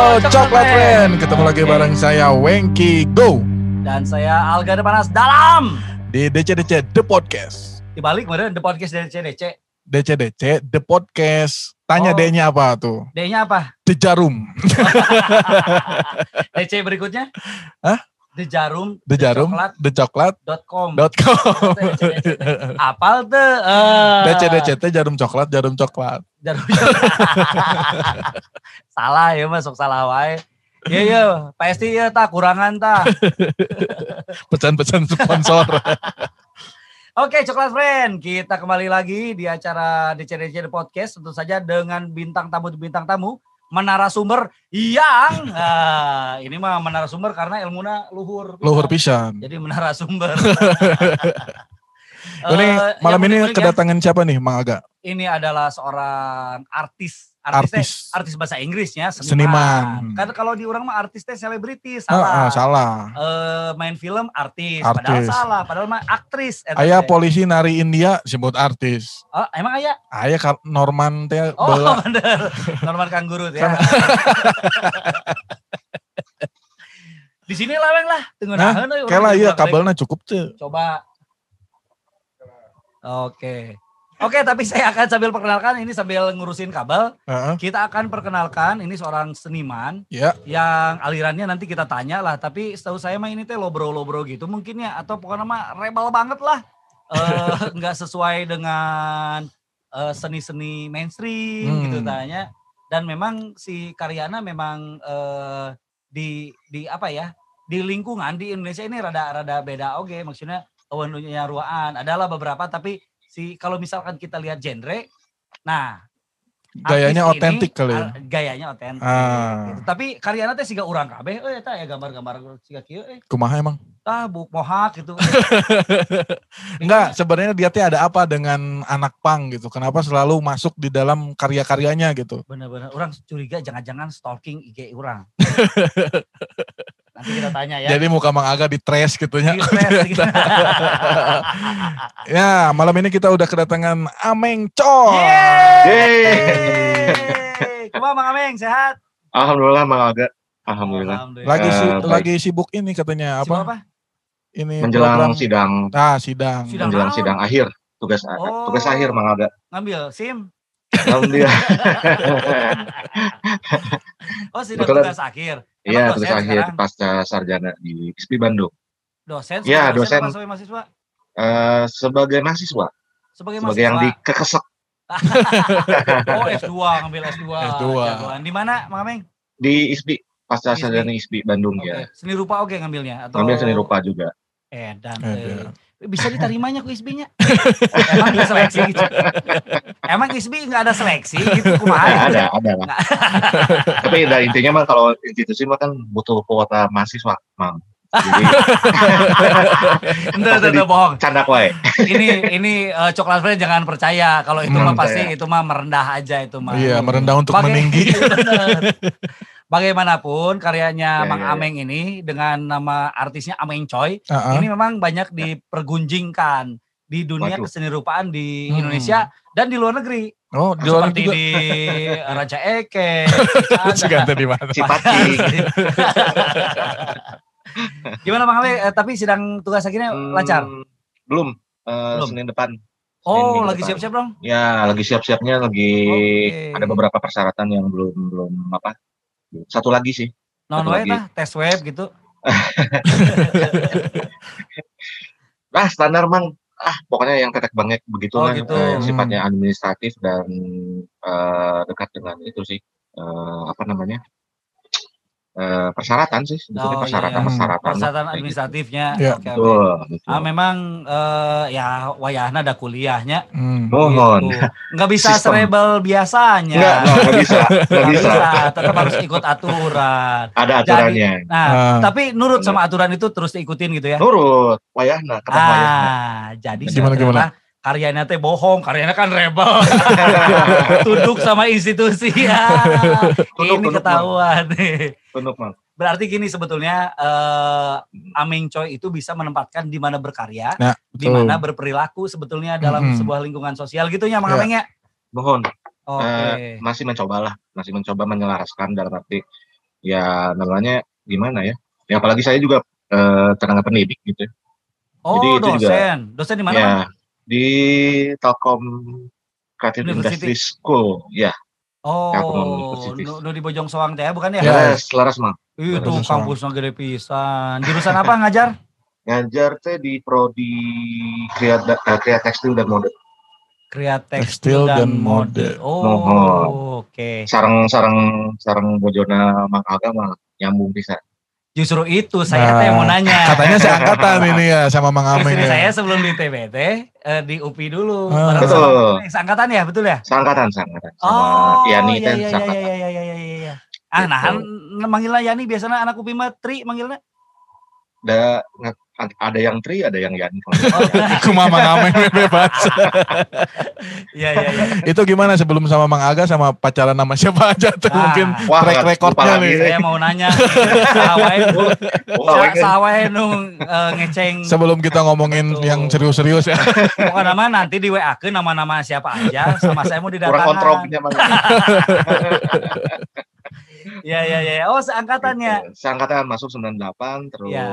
Halo Coklat Friend, ketemu lagi bareng saya Wengki Go Dan saya Alga Panas dalam di DCDC The Podcast. Dibalik kemarin The Podcast dari CDC DCDC The Podcast. Tanya Oh. D-nya apa tuh? D-nya apa? The Jarum. DC berikutnya? Hah? The Jarum The Jarum. Coklat The Coklat. dot com. Dot com. Apal tuh? Eh, DCDC teh jarum coklat, jarum coklat. Jarum Salah ya masuk salah wae. Iya iya, pasti ya tak kurangan ta. Pesan-pesan sponsor. Oke, Coklat Friend, kita kembali lagi di acara DCDC Podcast tentu saja dengan bintang tamu bintang tamu menara sumber yang ah, ini mah menara sumber karena ilmunya luhur. Luhur pisan. Jadi menara sumber. Ini Eh, malam ini ya, kedatangan siapa nih, Mang Aga? ini adalah seorang artis. Artis. Artis. artis bahasa Inggrisnya seniman. Seniman. Kan kalau di orang mah artis teh selebriti Ah, ah, salah. salah. Eh, main film artis, padahal Artis. salah, padahal mah aktris. Ayah polisi nari India sebut artis. Oh, emang ayah? Ayah Norman teh Oh, bala- bener. Norman Kangguru ya. Di sini laweng lah, tunggu Hah? naheun euy, Kela iya kabelnya cukup tuh. Coba. Oke. Oke, tapi saya akan sambil perkenalkan ini sambil ngurusin kabel. Heeh. Kita akan perkenalkan ini seorang seniman Ya, yang alirannya nanti kita tanya lah. Tapi setahu saya mah ini teh lobro-lobro gitu mungkin ya. Atau pokoknya mah rebel banget lah. Eh, Nggak sesuai dengan eh, seni-seni mainstream Hmm. gitu tanya. Dan memang si Karyana memang eh, di di apa ya di lingkungan di Indonesia ini rada-rada beda oke maksudnya punya ruaan adalah beberapa tapi si kalau misalkan kita lihat genre nah gayanya otentik kali ya. gayanya otentik Ah. gitu. tapi karyana teh siga urang kabeh euy eta ya gambar-gambar siga kieu eh Kumaha emang? tah buk mohak gitu Enggak, sebenarnya dia teh ada apa dengan anak pang gitu. Kenapa selalu masuk di dalam karya-karyanya gitu. bener-bener orang curiga jangan-jangan stalking IG orang nanti kita tanya ya Jadi muka Mang Aga di trash gitu ya. Di stress gitu. ya, malam ini kita udah kedatangan Ameng Coy. Yeay. Mang Ameng sehat? Alhamdulillah Mang Aga. Alhamdulillah. Lagi si- baik. lagi sibuk ini katanya Sibuk apa? apa? Ini Menjelang program- sidang, Ah, sidang. Sidang menjelang sidang akhir, tugas Oh. tugas akhir Mang Aga. Ngambil SIM? Alhamdulillah. Oh, Betul. tugas akhir. Iya, dosen akhir sekarang? pasca sarjana di ISPI Bandung. Dosen? Iya, dosen. apa sebagai mahasiswa? Eh, sebagai mahasiswa, Sebagai sebagai yang mahasiswa. dikekesek Oh, S2, ngambil S2. S2. Jagoan. Di mana, Mang Ameng? di ISPI pasca ISPI. sarjana ISPI Bandung Oke. ya. Seni rupa oke ngambilnya atau Ngambil seni rupa juga. Eh, dan eh, bisa diterimanya ke ISBI-nya? Emang nggak seleksi gitu? Emang ISBI nggak ada seleksi gitu kumaha? ada, ada lah. Tapi nah, intinya mah kalau institusi mah kan butuh kuota mahasiswa, Mang. Jadi Entar, entar, bohong. candak wae. Ini ini eh, coklat friend jangan percaya kalau itu mah Hmm, pasti itu mah merendah aja itu mah. Iya, merendah untuk meninggi. Bagaimanapun karyanya Ya, Mang ya, ya. Ameng ini dengan nama artisnya Ameng Choi Ah, ah. ini memang banyak dipergunjingkan di dunia Waduh. keseni rupaan di Hmm. Indonesia dan di luar negeri. Oh, di luar Seperti juga. di Raja Eke. Seganti di mana? Cipati. Gimana Bang Ale? Eh, tapi sidang tugas akhirnya Hmm, lancar? Belum. Eh, Belum. Senin depan. Oh, minggu lagi depan. siap-siap dong? Ya, lagi siap-siapnya lagi Oke. ada beberapa persyaratan yang belum belum apa. Satu lagi sih. Non tah, tes web gitu. Ah, standar Mang. Ah, pokoknya yang tetek bangek begitu Oh, lah. gitu. Eh, Hmm. sifatnya administratif dan eh, dekat dengan itu sih. Eh, apa namanya? Eh, persyaratan sih sebetulnya Oh, iya, persyaratan iya. persyaratan. Persyaratan gitu. administratifnya. Ya. Oke, oke. Betul, betul. Ah, memang eh, ya wayahna ada kuliahnya. Hmm. Mohon. Gitu. Nggak bisa Sistem. serebel biasanya. Enggak, enggak bisa, enggak Nggak bisa. tetap harus ikut aturan. Ada aturannya. Nah, Ah. tapi nurut sama aturan itu terus diikutin gitu ya. Nurut, wayahna, kata wayahna. Ah, jadi Gimana, ternyata karyanya teh bohong, karyanya kan rebel. Tunduk sama institusi ya. Tunduk, Ini tunduk, ketahuan nih. Tunduk, Mang. Berarti gini sebetulnya eh, Aming Choi itu bisa menempatkan di mana berkarya, Nah, di mana berperilaku sebetulnya dalam Mm-mm. sebuah lingkungan sosial gitu ya, Mang Ya. Aming ya. Mohon. Oke. Eh, masih mencoba lah, masih mencoba menyelaraskan dalam arti ya namanya gimana ya? Ya apalagi saya juga eh, tenaga pendidik gitu. ya. Oh, Jadi itu juga- dosen. Dosen di mana, ya? Di Telkom Creative University. Industry School, ya. Oh, nu, nu di Bojong Soang teh bukan ya? Ya. Laras, mah. Itu kampusnya gede pisan. Jurusan apa ngajar? Ngajar teh di prodi kreat eh, kreat tekstil dan mode. Kreat Tekstil tekstil dan dan, mode. mode. Oh, oke. Sarang sarang sarang bojona Mang Aga mah nyambung bisa. Justru itu saya teh Nah, mau nanya. Katanya seangkatan ini ya sama Mang Ameng Istri ya. saya sebelum di TBT eh, di UPI dulu. Bareng Betul. sama- Seangkatan ya, betul ya? Sangkatan sama Oh, Yani iya, iya, iya, iya, iya, iya, iya, iya. Ah, nah, manggilnya Yani biasanya anak UPI mah Tri manggilnya. Ada ada yang Tri, ada yang Yani. Mang Ameng bebas. Iya, iya, iya. Itu gimana sebelum sama Mang Aga sama pacaran sama siapa aja tuh Ah. mungkin Wah, track recordnya nih. Saya mau nanya, sawae Oh, awalnya kan sawae nu eh, ngeceng Sebelum kita ngomongin Betul. yang serius-serius ya. pokoknya nama nanti di WA ke nama-nama siapa aja sama saya mau kurang didatangkan. kontrolnya mah. Iya, iya, iya. Oh, seangkatannya. Gitu. Seangkatan masuk 98 terus Ya.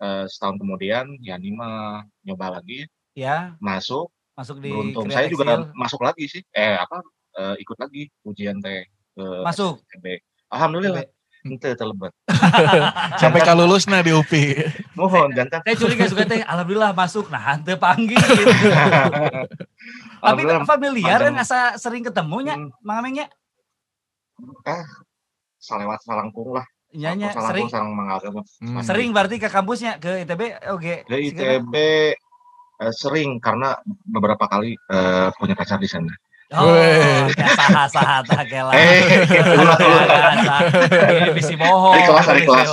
eh, setahun kemudian Yani mah nyoba lagi Ya, masuk masuk di beruntung saya juga Tekstil. masuk lagi sih eh apa eh, ikut lagi ujian teh ke Masuk. STB. Alhamdulillah ente telebet Sampai kalulus nah di UPI. mohon jantan Saya curiga juga teh alhamdulillah masuk nah hante panggil gitu. Tapi familiar kan asa sering ketemunya Hmm, Mang Amengnya. Salewat salangkung lah Nyanya salangkung sering sarang mah Hmm. sering berarti ke kampusnya ke ITB oke. ke ITB eh, sering karena beberapa kali eh, punya pacar di sana Oh, Weh. kayak saha kela. Eh, bisi bohong. Hari kelas, hari bisi kelas.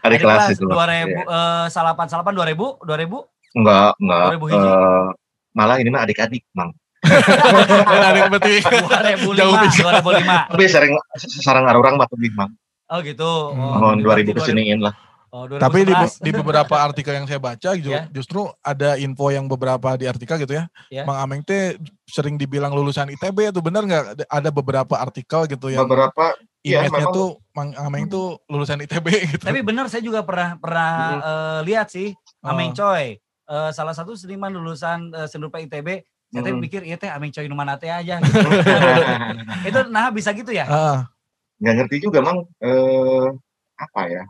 ada kelas itu dua ribu Iya. eh, salapan salapan dua ribu dua ribu enggak enggak 2000 hiji? eh, malah ini mah adik-adik mang Ada berarti dua ribu Jauh lima bisa. dua ribu lima. tapi sering sarang orang mah lebih mang Oh gitu. Oh, mohon berarti 2000 kesiniin lah Oh, Tapi di, 2011. di beberapa artikel yang saya baca ju- Ya. justru ada info yang beberapa di artikel gitu ya. Ya. Mang Ameng teh sering dibilang lulusan ITB itu benar nggak? Ada- beberapa artikel gitu yang beberapa ya, image-nya memang- tuh Mang Ameng tuh lulusan ITB gitu. Tapi benar saya juga pernah pernah Mhm. eh, lihat sih. Ameng Coy. Eh, salah satu seniman lulusan eh, seni rupa ITB. Saya teh pikir iya teh Ameng Coy nu mana teh aja gitu. Itu nah bisa gitu ya? Ah, nggak ngerti juga mang. Eh, apa ya?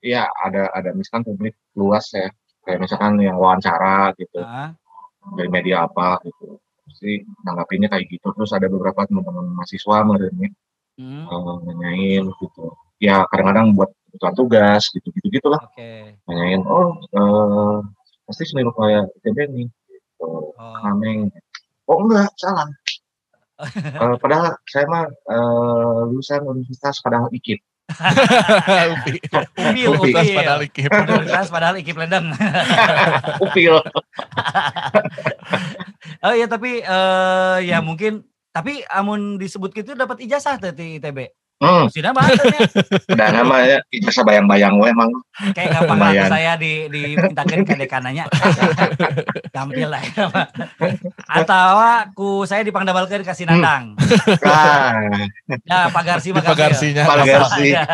Iya ada ada misalkan publik luas ya. Kayak misalkan yang wawancara gitu. Nah, dari media apa gitu. Pasti nanggapinnya kayak gitu. Terus ada beberapa teman-teman mahasiswa merenya hmm, eh, nanyain gitu. Ya kadang-kadang buat kebutuhan tugas gitu gitu gitulah Oke. nanyain oh eh, pasti seni rupa ya ITB nih Oh. Ameng oh enggak salah Eh, padahal saya mah eh, lulusan universitas padahal ikip Upi. Upil, Universitas upil. padahal ikip. Universitas padahal ikip ledeng. upil oh iya tapi eh ya mungkin tapi amun disebut gitu dapat ijazah teh di ITB. Hmm, Sudah banget ya. udah namanya ijazah bayang-bayang we emang Kayak gampang lah Lumayan. saya di dimintakan ke dekananya. Gampil lah. ya, Pak. Atau ku saya dipangdabalkan kasih nandang. ah Ya pagarsi Di mah gampil. pagarsinya. Pagarsi. Ya.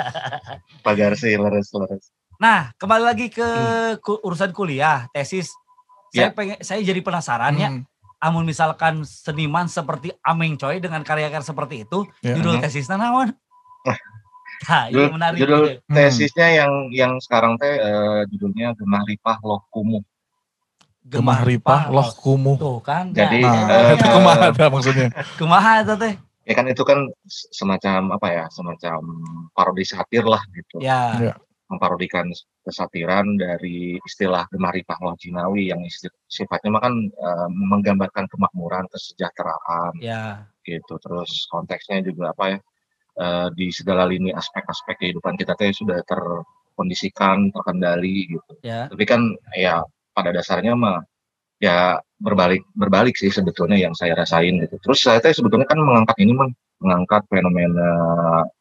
pagarsi leres leres Nah, kembali lagi ke ku- urusan kuliah, tesis. Saya Ya. pengen saya jadi penasaran ya, Hmm. amun misalkan seniman seperti Ameng Choi dengan karya-karya seperti itu, Ya. judul Mhm. tesisnya naon? Nah, itu judul, menarik. judul gitu. Hmm. tesisnya yang yang sekarang teh eh, judulnya Gemah Ripah Loh Kumuh Gemah Ripah Loh Kumuh. Tuh kan. Jadi, Nah, itu kumaha ada maksudnya. kumaha itu teh? ya kan itu kan semacam apa ya semacam parodi satir lah gitu Ya. Ya. memparodikan kesatiran dari istilah Gemah Ripah Loh Jinawi yang isti- sifatnya mah kan eh, menggambarkan kemakmuran kesejahteraan Ya. gitu terus konteksnya juga apa ya eh, di segala lini aspek-aspek kehidupan kita teh sudah terkondisikan terkendali gitu Ya. tapi kan ya pada dasarnya mah ya berbalik berbalik sih sebetulnya yang saya rasain gitu terus saya teh sebetulnya kan mengangkat ini mah mengangkat fenomena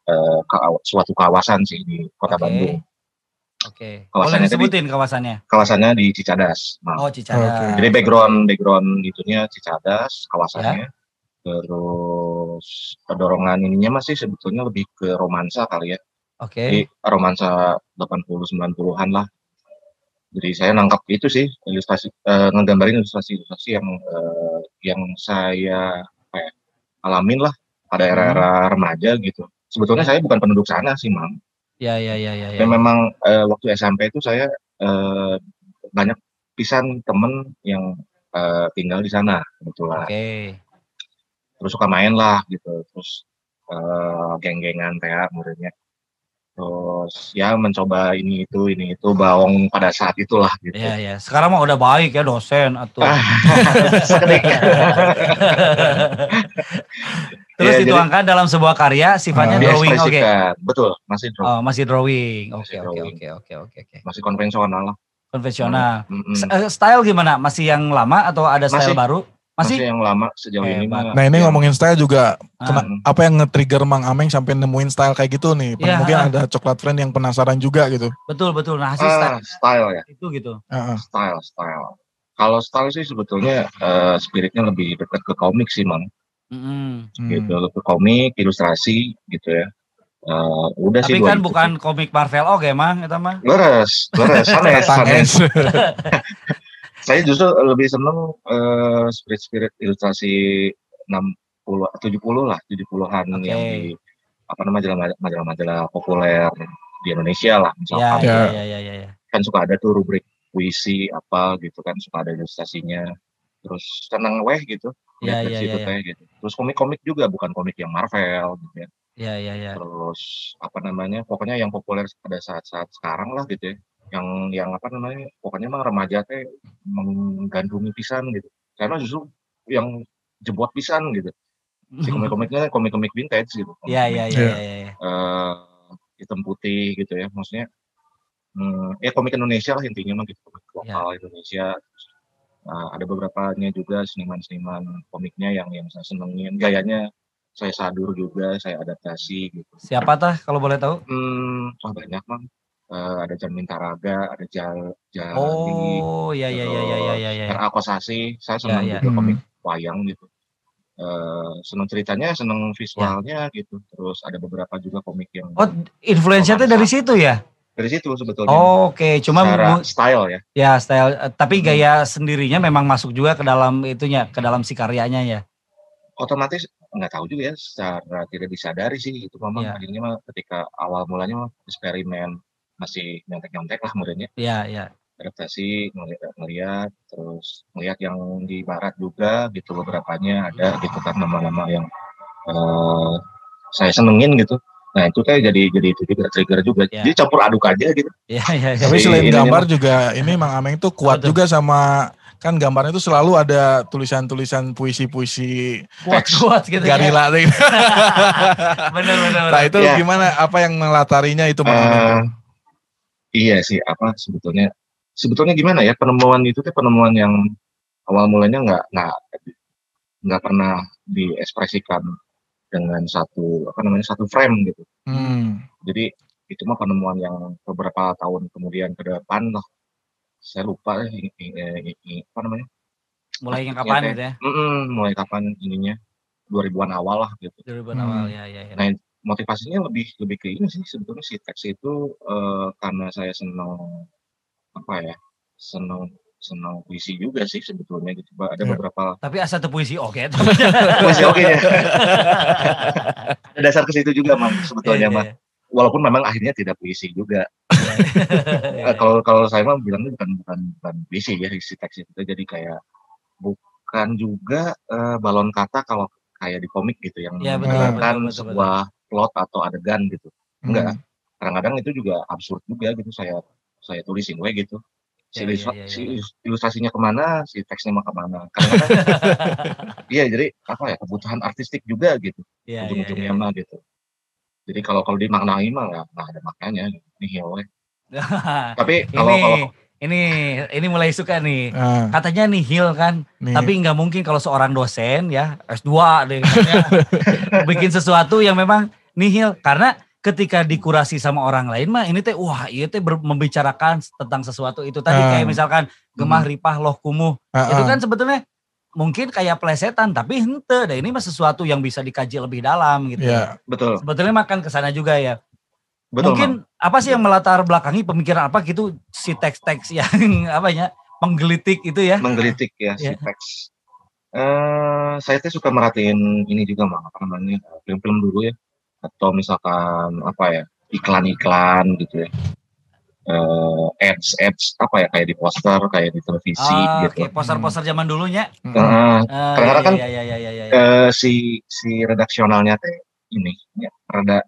eh, ka- suatu kawasan sih di kota Oke. Bandung Oke. Boleh Kawasannya tadi- disebutin kawasannya? kawasannya di Cicadas nah, Oh, Cicadas. jadi background background itunya Cicadas kawasannya Ya. terus dorongan ininya masih sebetulnya lebih ke romansa kali ya Oke. Jadi romansa 80 90-an lah. Jadi saya nangkap itu sih ilustrasi eh, ngegambarin ilustrasi-ilustrasi yang eh, yang saya apa ya, alamin lah pada Hmm. era-era remaja gitu. Sebetulnya saya bukan penduduk sana sih, Mam. Ya ya ya ya ya. Dan memang eh, waktu SMP itu saya eh, banyak pisan temen yang eh, tinggal di sana kebetulan. Oke. Terus suka main lah gitu. Terus eh, geng-gengan kayak muridnya. Terus ya mencoba ini itu ini itu baong pada saat itulah gitu. Ya ya. Sekarang mah udah baik ya dosen atau. Ah. Terus Ya, jadi- dituangkan dalam sebuah karya sifatnya Ah, drawing oke. Diekspresikan. Betul, masih drawing. Oh, masih drawing. Oke oke oke oke oke oke. Masih konvensional lah. Konvensional. Mm-mm. S- eh, Style gimana? Masih yang lama atau ada style Masih. baru? Masih Masih? yang lama sejauh ini mah. Nah ini yang- ngomongin style juga, kena- Hmm. apa yang nge-trigger Mang Ameng sampai nemuin style kayak gitu nih? Iya. Mungkin ada coklat friend yang penasaran juga gitu. Betul betul. Nah, sih style Ah, style ya, itu gitu. Heeh. style, style. Kalau style sih sebetulnya eh, spiritnya lebih dekat ke komik sih, Mang. Mm-mm. Hmm. Gitu, lebih ke komik, ilustrasi gitu ya. Eh, udah sih Tapi kan itu bukan sih. komik Marvel oke mah eta mah. Leres, leres, sanes, sanes. Saya justru lebih seneng eh, spirit-spirit ilustrasi 60 70 lah, 70-an Oke. yang di apa namanya majalah- majalah-majalah populer di Indonesia lah Ya misalkan. ya Ya. ya ya ya. ya. Kan suka ada tuh rubrik puisi apa gitu kan, suka ada ilustrasinya. Terus seneng weh gitu. Ya ya situ ya. ya. teh gitu. Terus komik-komik juga bukan komik yang Marvel gitu ya. Ya ya ya. Terus apa namanya? Pokoknya yang populer pada saat-saat sekarang lah gitu ya. Yang yang apa namanya? Pokoknya emang remaja teh menggandrungi pisan gitu. Karena justru yang jebot pisan gitu. Si komik-komiknya komik-komik vintage gitu. Ya ya ya Iya. ya ya. eh hitam putih gitu ya. Maksudnya hmm, ya komik Indonesia lah intinya mah gitu. Komik lokal Indonesia. Terus, eh, ada beberapanya juga seniman-seniman komiknya yang yang saya senengin. Gayanya saya sadur juga, saya adaptasi gitu. Siapa tah kalau boleh tahu? Hmm, wah banyak mang. Eh, ada Jan Mintaraga, ada Jal Jali, Oh ya ya ya ya ya ya ya. R.A. Kosasi. Saya senang Ya, ya. juga Hmm. komik wayang gitu. Eh, senang ceritanya, senang visualnya Ya. gitu. Terus ada beberapa juga komik yang Oh, influencer dari situ ya? dari situ sebetulnya. Oke, cuma Secara style ya. ya style eh, tapi Hmm. gaya sendirinya memang masuk juga ke dalam itunya, ke dalam si karyanya ya. Otomatis nggak tahu juga ya secara tidak disadari sih itu memang Iya. akhirnya mah ketika awal mulanya mah eksperimen masih nyontek-nyontek lah muridnya Iya, iya. adaptasi ngeliat, ngeliat terus ngeliat yang di barat juga gitu beberapanya ada gitu kan nama-nama yang eh, saya senengin gitu nah itu kayak jadi jadi itu juga trigger juga Ya. jadi campur aduk aja gitu Iya, iya, iya. Tapi selain gambar mah. juga ini Mang Ameng tuh kuat Betul. juga sama kan gambarnya itu selalu ada tulisan-tulisan puisi-puisi Kuat-kuat gitu ya. garila tuh. Bener, bener, Nah bener. itu Ya. gimana? Apa yang melatarinya itu Mang Ameng? tuh? Eh, iya sih apa sebetulnya sebetulnya gimana ya penemuan itu tuh penemuan yang awal mulanya nggak nggak nggak pernah diekspresikan dengan satu apa namanya satu frame gitu Hmm. jadi itu mah penemuan yang beberapa tahun kemudian ke depan lah saya lupa eh, ini, ini, ini- apa namanya Mulai yang kapan Iya, gitu ya? Mulai kapan ininya 2000-an awal lah gitu 2000 Hmm. awal ya, ya, ya. Nah, motivasinya lebih lebih ke ini sih sebetulnya si teks itu eh, karena saya senang apa ya senang senang puisi juga sih sebetulnya gitu ada Ya. beberapa Tapi asa teu puisi oke. puisi oke ya. Ada dasar ke situ juga mang sebetulnya mah walaupun memang akhirnya tidak puisi juga. Iya, Eh, kalau kalau saya mah bilangnya bukan bukan bukan puisi ya isi teks itu. Jadi kayak bukan juga eh, balon kata kalau kayak di komik gitu yang Iya, betul, betul, betul, sebuah plot atau adegan gitu enggak Hmm. kadang-kadang itu juga absurd juga gitu saya saya tulisin we gitu si, Ya, ilustra- ya, ya, si ya. ilustrasinya ke mana si teksnya mau ke mana kadang-kadang iya jadi apa ya kebutuhan artistik juga gitu Iya, iya, ujung-ujungnya iya. mah gitu jadi kalau kalau dimaknai mah nggak ada maknanya nihil we. tapi kalau ini kalau ini ini mulai suka nih. Ah, Katanya nihil kan, nih. tapi nggak mungkin kalau seorang dosen ya S2 deh bikin sesuatu yang memang nihil. Karena ketika dikurasi sama orang lain mah ini teh wah iya teh membicarakan tentang sesuatu itu tadi. Ah. kayak misalkan gemah ripah loh kumuh. Ah, itu ah. kan sebetulnya mungkin kayak plesetan tapi hente deh ini mah sesuatu yang bisa dikaji lebih dalam gitu ya. betul. Sebetulnya makan ke sana juga ya. Betul, mungkin apa sih yang melatar belakangi pemikiran apa gitu si teks-teks yang apa ya menggelitik itu ya? menggelitik ya si Iya. teks. Eh, saya tuh suka merhatiin ini juga mah apa namanya film-film dulu ya atau misalkan apa ya iklan-iklan gitu ya. Eh, ads ads apa ya kayak di poster kayak di televisi Ah, gitu. Oke, poster-poster zaman dulunya. Mm. Eh, Ah, Kadang-kadang kan, iya, iya, iya, iya, iya. eh, si si redaksionalnya teh ini ya, rada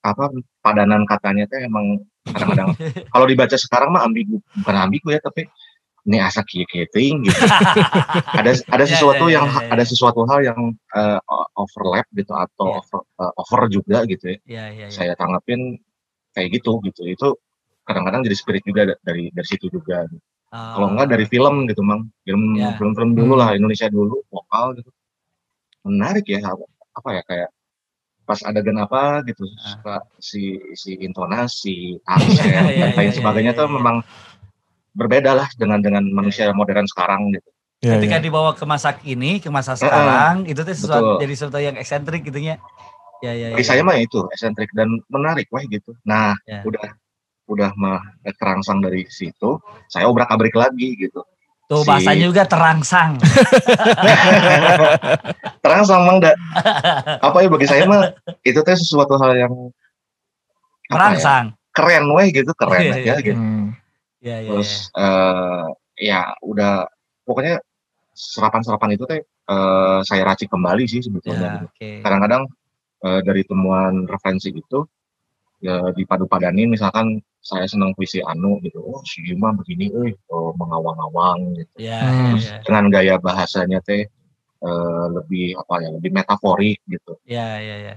apa padanan katanya teh emang kadang-kadang kalau dibaca sekarang mah ambigu bukan ambigu ya tapi ini asa teuing gitu. ada ada Ya, sesuatu ya, ya, yang ya, ada sesuatu hal yang eh, overlap gitu atau Ya. over, eh, over juga gitu ya. Iya, iya, iya. Saya tanggapin kayak gitu gitu. Itu kadang-kadang jadi spirit juga da- dari dari situ juga. Ah, Kalau enggak dari film gitu, Mang. Film Ya. film-film dulu Hmm. lah Indonesia dulu lokal gitu. Menarik ya apa, apa ya kayak pas adegan apa gitu Ah. suka si si intonasi, aksen Ya, dan ya, lain ya, sebagainya ya, tuh memang berbeda lah dengan dengan manusia modern sekarang gitu. Iya, Ketika iya. dibawa ke masa kini, ke masa sekarang, itu tuh sesuatu Betul. jadi sesuatu yang eksentrik gitu ya. Ya, ya, Bagi ya. saya mah itu esentrik dan menarik wah gitu. Nah, Ya. udah udah mah terangsang dari situ, saya obrak-abrik lagi gitu. Tuh si- bahasanya juga terangsang. terangsang mang da. Apa ya bagi saya mah itu teh sesuatu hal yang ya, Terangsang. keren weh gitu, keren Iya, aja iya, gitu. Hmm. Ya, ya, Terus eh ya udah pokoknya serapan-serapan itu teh eh, saya racik kembali sih ya. sebetulnya. Ya, gitu. oke. Kadang-kadang eh, dari temuan referensi itu ya dipadu-padanin misalkan saya senang puisi Anu gitu. Oh, si Yuma begini euy, oh, mengawang-awang gitu. Ya, Hmm. ya, Dengan gaya bahasanya teh eh, lebih apa ya, lebih metaforik gitu. ya, ya, ya.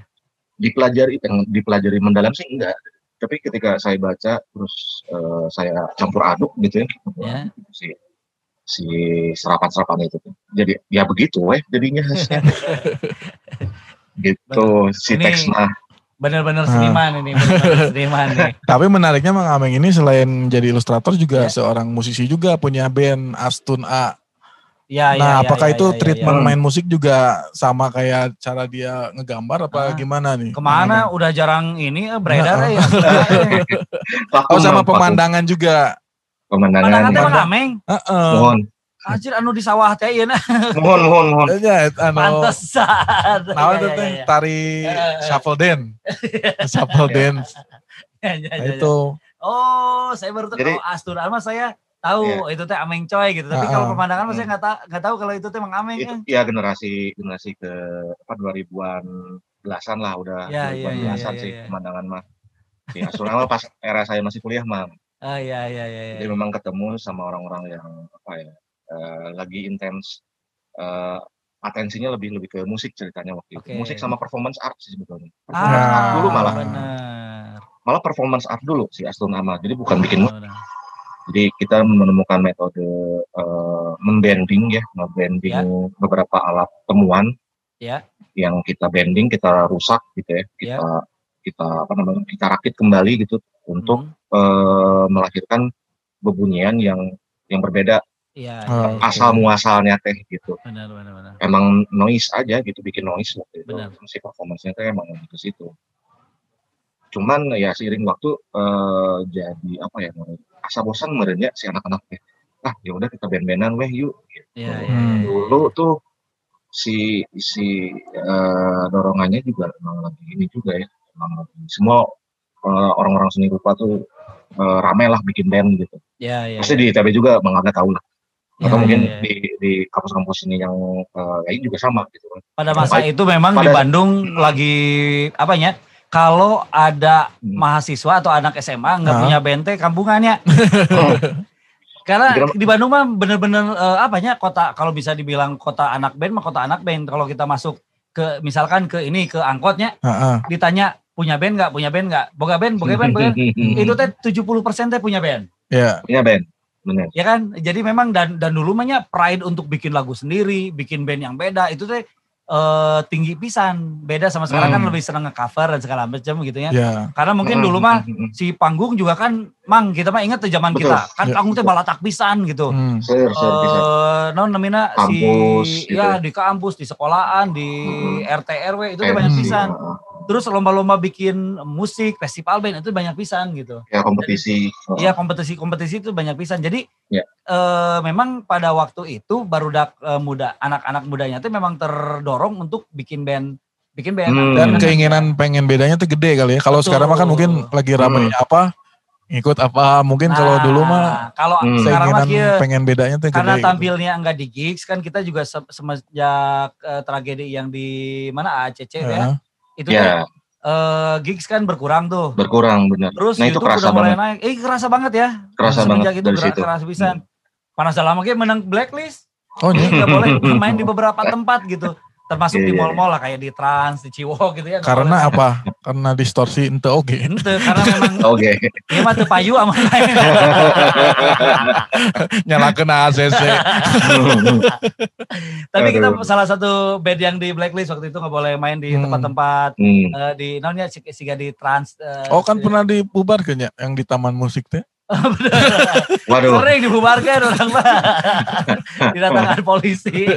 Dipelajari yang dipelajari mendalam sih enggak. Tapi ketika saya baca terus eh, saya campur aduk gitu ya, gitu si si serapan-serapan itu tuh. Jadi ya begitu weh jadinya hasilnya. gitu si teks mah Bener-bener Ah. seniman ini, bener-bener seniman nih. Tapi menariknya Mang Ameng ini selain jadi ilustrator juga Ya. seorang musisi juga punya band Astun A. Ya, nah, ya, ya, apakah ya, itu ya, ya, treatment ya. main musik juga sama kayak cara dia ngegambar apa Ah. gimana nih? Ke mana Mang udah jarang ini eh, beredar Nah, ya. Oh sama pemandangan juga. pemandangan mohon Mang Ameng. Heeh. mohon Anjir anu di sawah teh ieu nah. mohon mohon mohon Ya, anu, Pantesan. Nah, Ya, itu ya, teh ya, ya. tari shuffle dance. shuffle dance. Ya, ya, Nah, ya, ya. itu. Oh, saya baru tahu Jadi- kalau Astur Alma saya tahu itu teh Ameng Coy gitu. Tapi Ah, kalau pemandangan mah saya nggak tahu nggak tahu kalau itu teh Mang Ameng. itu eh. ya generasi generasi ke apa 2000-an belasan lah udah Ya, 2000-an ya, ya, belasan ya, sih ya. pemandangan mah di Asunama pas era saya masih kuliah mah Ah iya iya iya. iya. jadi memang ketemu sama orang-orang yang apa ya eh, lagi intens eh, atensinya lebih lebih ke musik ceritanya waktu itu Oke. musik sama performance art sih sebetulnya Ah, performance art dulu malah Benar. malah performance art dulu si Astunama jadi bukan bikin benar. Jadi kita menemukan metode eh, membanding ya, membanding beberapa alat temuan Ya. yang kita bending, kita rusak gitu ya, kita kita apa namanya, kita rakit kembali gitu untuk Hmm. eh, melahirkan bebunyian yang yang berbeda Iya. Oh, iya, asal muasalnya teh gitu. Benar benar benar. Emang noise aja gitu, bikin noise waktu itu. Benar. Si performance-nya teh emang ke situ. Cuman ya seiring waktu eh, jadi apa ya, asa bosan merenya si anak-anak teh. Ah, ya udah kita band-bandan weh yuk. Iya iya. Hmm. iya, dulu tuh si si eh, dorongannya juga emang lagi ini juga ya emang lagi semua eh, orang-orang seni rupa tuh eh, rame lah bikin band gitu Iya iya. pasti di ITB juga bang Aga tahu lah atau Iya, mungkin iya, iya. di di kampus-kampus ini yang eh, lain juga sama gitu kan Pada masa Baik. itu memang di Pada- Bandung lagi apa ya? Kalau ada Hmm. mahasiswa atau anak SMA nggak punya bente kampungannya. Karena di Bandung mah bener-bener eh, apa ya kota kalau bisa dibilang kota anak band mah kota anak band. Kalau kita masuk ke misalkan ke ini ke angkotnya Heeh. ditanya punya band nggak punya band nggak boga band boga band boga band. itu teh 70% teh punya band Ya. punya band bener ya kan jadi memang dan dan dulu mahnya pride untuk bikin lagu sendiri bikin band yang beda itu teh eh, tinggi pisan beda sama sekarang kan Hmm. lebih seneng nge-cover dan segala macam gitu ya Ya. karena mungkin dulu mah si panggung juga kan mang kita mah inget tuh zaman Betul. kita kan Ya, panggung teh balatak pisan gitu Hmm. ser ser bisa eh non namanya Kampus, si gitu. ya di kampus di sekolahan di Hmm. RT RW itu teh Eh, banyak Hmm. pisan Terus lomba-lomba bikin musik, festival band itu banyak pisan gitu. Ya kompetisi. Iya kompetisi-kompetisi itu banyak pisan. Jadi Ya. eh, memang pada waktu itu barudak eh, muda anak-anak mudanya itu memang terdorong untuk bikin band, bikin band. Hmm. Dan Nah, keinginan pengen bedanya tuh gede kali ya. Kalau sekarang mah kan mungkin lagi rame apa, ikut apa. Mungkin kalau dulu mah Nah, kalau Hmm. sekarang mah keinginan kieu, pengen bedanya tuh karena gede. gitu. tampilnya enggak di gigs kan kita juga se- semenjak eh, tragedi yang di mana ACC ya. Itu teh, Ya eh, gigs kan berkurang tuh. berkurang benar. Terus Nah itu YouTube kerasa udah mulai banget. naik. Eh kerasa banget ya. Kerasa Semenjak banget itu dari situ. Hmm. kerasa pisan. Panas dalam lagi menang blacklist. Oh, Jadi iya. nggak boleh main di beberapa tempat gitu. Termasuk Iya, di iya, mall-mall lah kayak di Trans, di Ciwok gitu ya. Karena boleh. apa? Karena distorsi ente oke. Ente, karena memang Oke. dia mah teu payu aman main. Nyalakeun ACC. Tapi kita Aduh. salah satu band yang di blacklist waktu itu nggak boleh main di Hmm. tempat-tempat Hmm. eh, di namanya siga di Trans. eh, Oh kan pernah dibubarkan ya yang di taman musik teh. Waduh. sering dibubarkan orang mah. Didatangkan polisi.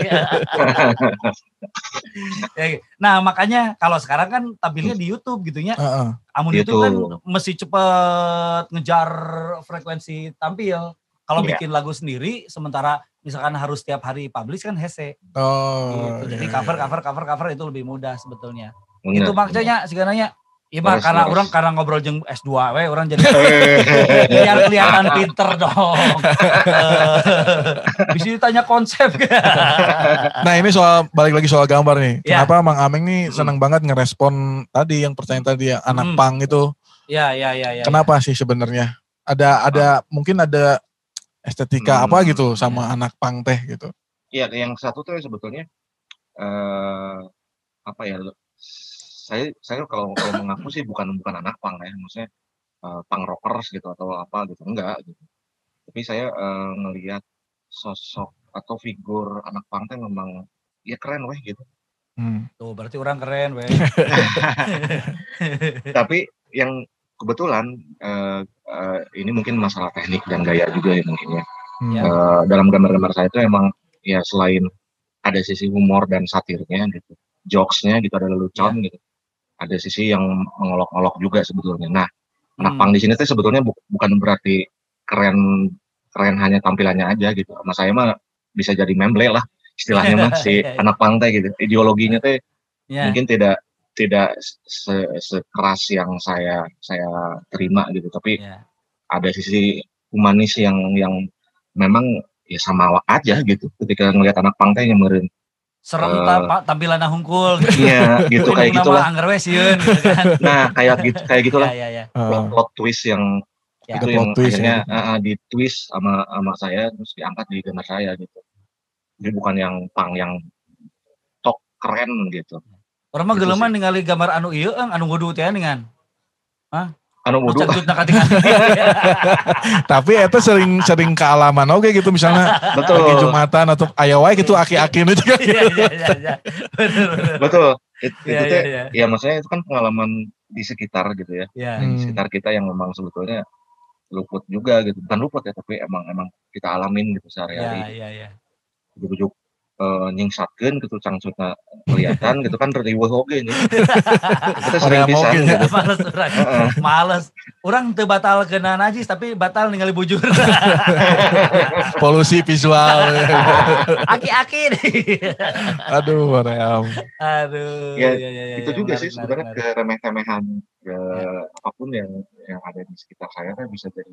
Ya, nah makanya kalau sekarang kan tampilnya di YouTube gitu ya. Heeh. Amun. YouTube kan mesti cepet ngejar frekuensi tampil. Kalau Iya. bikin lagu sendiri, sementara misalkan harus tiap hari publish kan hese. Oh. gitu. Jadi iya, cover, iya. cover, cover, cover itu lebih mudah sebetulnya. Benar. Itu maksudnya sebenarnya. Iya mah karena beres. orang karena ngobrol jeng S2 we orang jadi biar kelihatan pinter dong. Bisa ditanya konsep. Nah ini soal balik lagi soal gambar nih. Ya. Kenapa Mang Ameng nih seneng banget ngerespon tadi yang pertanyaan tadi ya anak Hmm. pang itu. ya, ya, ya, ya. Kenapa sih sebenarnya? Ada ada mungkin ada estetika Hmm, apa gitu sama anak pang teh gitu. Iya, yang satu tuh sebetulnya eh apa ya? Saya saya kalau kalau mengaku sih bukan bukan anak pang ya, maksudnya eh, pang rockers gitu atau apa gitu enggak gitu. Tapi saya eh, ngelihat sosok atau figur anak pang teh memang ya keren weh gitu. Hmm. Tuh berarti orang keren we. Tapi yang kebetulan eh, eh, ini mungkin masalah teknik dan gaya juga ya mungkin ya. Hmm. Eh, dalam gambar-gambar saya itu emang ya selain ada sisi humor dan satirnya gitu, jokesnya gitu ada lelucon gitu, ada sisi yang mengolok-olok juga sebetulnya. Nah, anak Hmm. pang di sini tuh sebetulnya bu- bukan berarti keren keren hanya tampilannya aja gitu. Sama saya mah bisa jadi memble lah istilahnya mah si Iya, iya. anak pang teh gitu. Ideologinya teh Ya. mungkin tidak tidak se- sekeras yang saya saya terima gitu, tapi ya. ada sisi humanis yang yang memang ya sama aja gitu ketika ngelihat anak pang teh nyemeureun Serem Eh. tampa- tampilannya hungkul gitu. iya gitu kayak gitulah we sieun gitu kan. nah kayak gitu kayak gitulah Ya, ya, ya. Eh, plot, plot twist yang Ya. itu yang plot twist akhirnya ya. eh, eh, di twist sama sama saya terus diangkat di gambar saya gitu jadi bukan yang pang yang tok keren gitu Orang mah Gitu geuleman ningali gambar anu ieu ang anu wudu teh dengan. Anu Nu wudu. Tapi itu sering sering kealaman oke gitu misalnya betul lagi jumatan atau aya wae gitu aki-aki itu kan. Iya iya iya iya. Betul It- Iya itu teh iya. ya maksudnya itu kan pengalaman di sekitar gitu ya Iya. Hmm. di sekitar kita yang memang sebetulnya luput juga gitu bukan luput ya tapi emang emang kita alamin gitu Iya sehari-hari iya iya. ujuk-ujuk eh, nyingsatkeun gitu cangcutna kelihatan gitu kan riweuh oge nih kita sering pisan nya. gitu Males urang. Heeh. Males. Urang teu batal kena najis tapi batal ningali bujur. Polusi visual. Aki-aki nih. Aduh, Hoream. Aduh. Ya, iya, iya, iya, itu iya, juga menarik, sih sebenarnya menarik. ke ke apa pun yang yang ada di sekitar saya kan bisa jadi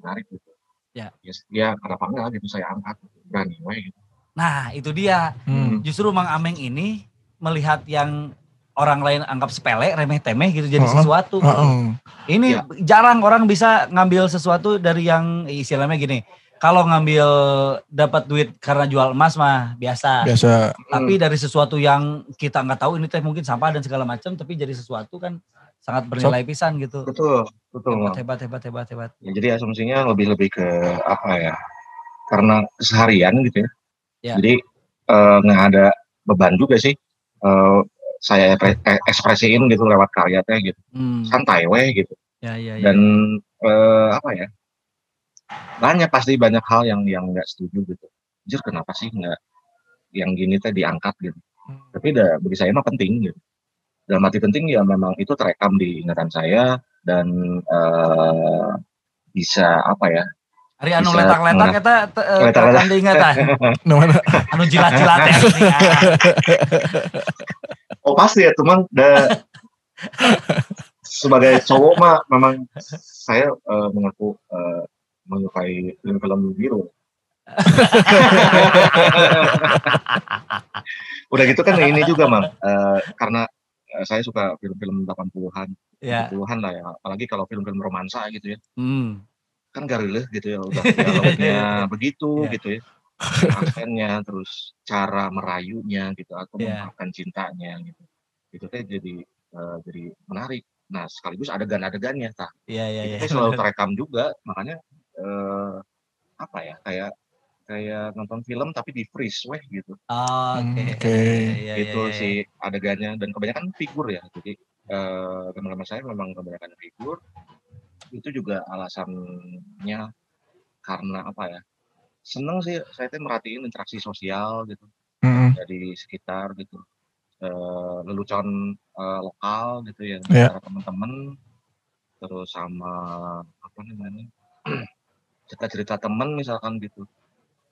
menarik gitu Ya. ya, ya kenapa enggak gitu saya angkat berani gitu Nah, itu dia. Hmm. Justru Mang Ameng ini melihat yang orang lain anggap sepele, remeh temeh gitu jadi Heeh. sesuatu. Heeh. Ini Ya. jarang orang bisa ngambil sesuatu dari yang istilahnya gini. Kalau ngambil dapat duit karena jual emas mah biasa. Biasa Tapi dari sesuatu yang kita nggak tahu ini teh mungkin sampah dan segala macam, tapi jadi sesuatu kan sangat bernilai pisan gitu. betul betul Hebat, hebat, hebat, hebat, hebat. Ya, jadi asumsinya lebih lebih ke apa ya? Karena keseharian gitu ya. Ya. Jadi nggak ada beban juga sih. Eh, saya eh, ekspresiin gitu lewat karya teh gitu. Hmm. Santai weh gitu. Ya, ya, ya. Dan eh, apa ya? Banyak pasti banyak hal yang yang nggak setuju gitu. Jujur kenapa sih nggak yang gini teh diangkat gitu. Tapi dah bagi saya mah penting gitu. dalam arti penting ya memang itu terekam di ingatan saya dan eh, bisa apa ya Hari anu letak-letak kita. Nah, mana? Anu jilat-jilat ya. oh pasti ya teman da- sebagai cowok mah memang saya eh, mengaku eh, menyukai film-film biru udah gitu kan ini juga mang eh, karena saya suka film-film 80-an Ya. 70-an lah ya apalagi kalau film-film romansa gitu ya Hmm. Kan garileh gitu ya udah dialognya begitu Iya. gitu ya aksennya terus cara merayunya gitu atau Iya. mengungkapkan cintanya gitu itu teh jadi eh, jadi menarik nah sekaligus adegan-adegannya tah Iya, iya, itu iya. teh selalu terekam juga makanya eh, apa ya kayak kayak nonton film tapi di freeze weh gitu Oh, Oke. Hmm, oke. Iya, iya, itu iya, iya. si adegannya dan kebanyakan figur ya jadi eh, teman-teman saya memang kebanyakan figur itu juga alasannya karena apa ya seneng sih saya tuh merhatiin interaksi sosial gitu Mm-mm. dari sekitar gitu Eh, lelucon eh, lokal gitu ya antara teman-teman terus sama apa namanya cerita-cerita teman misalkan gitu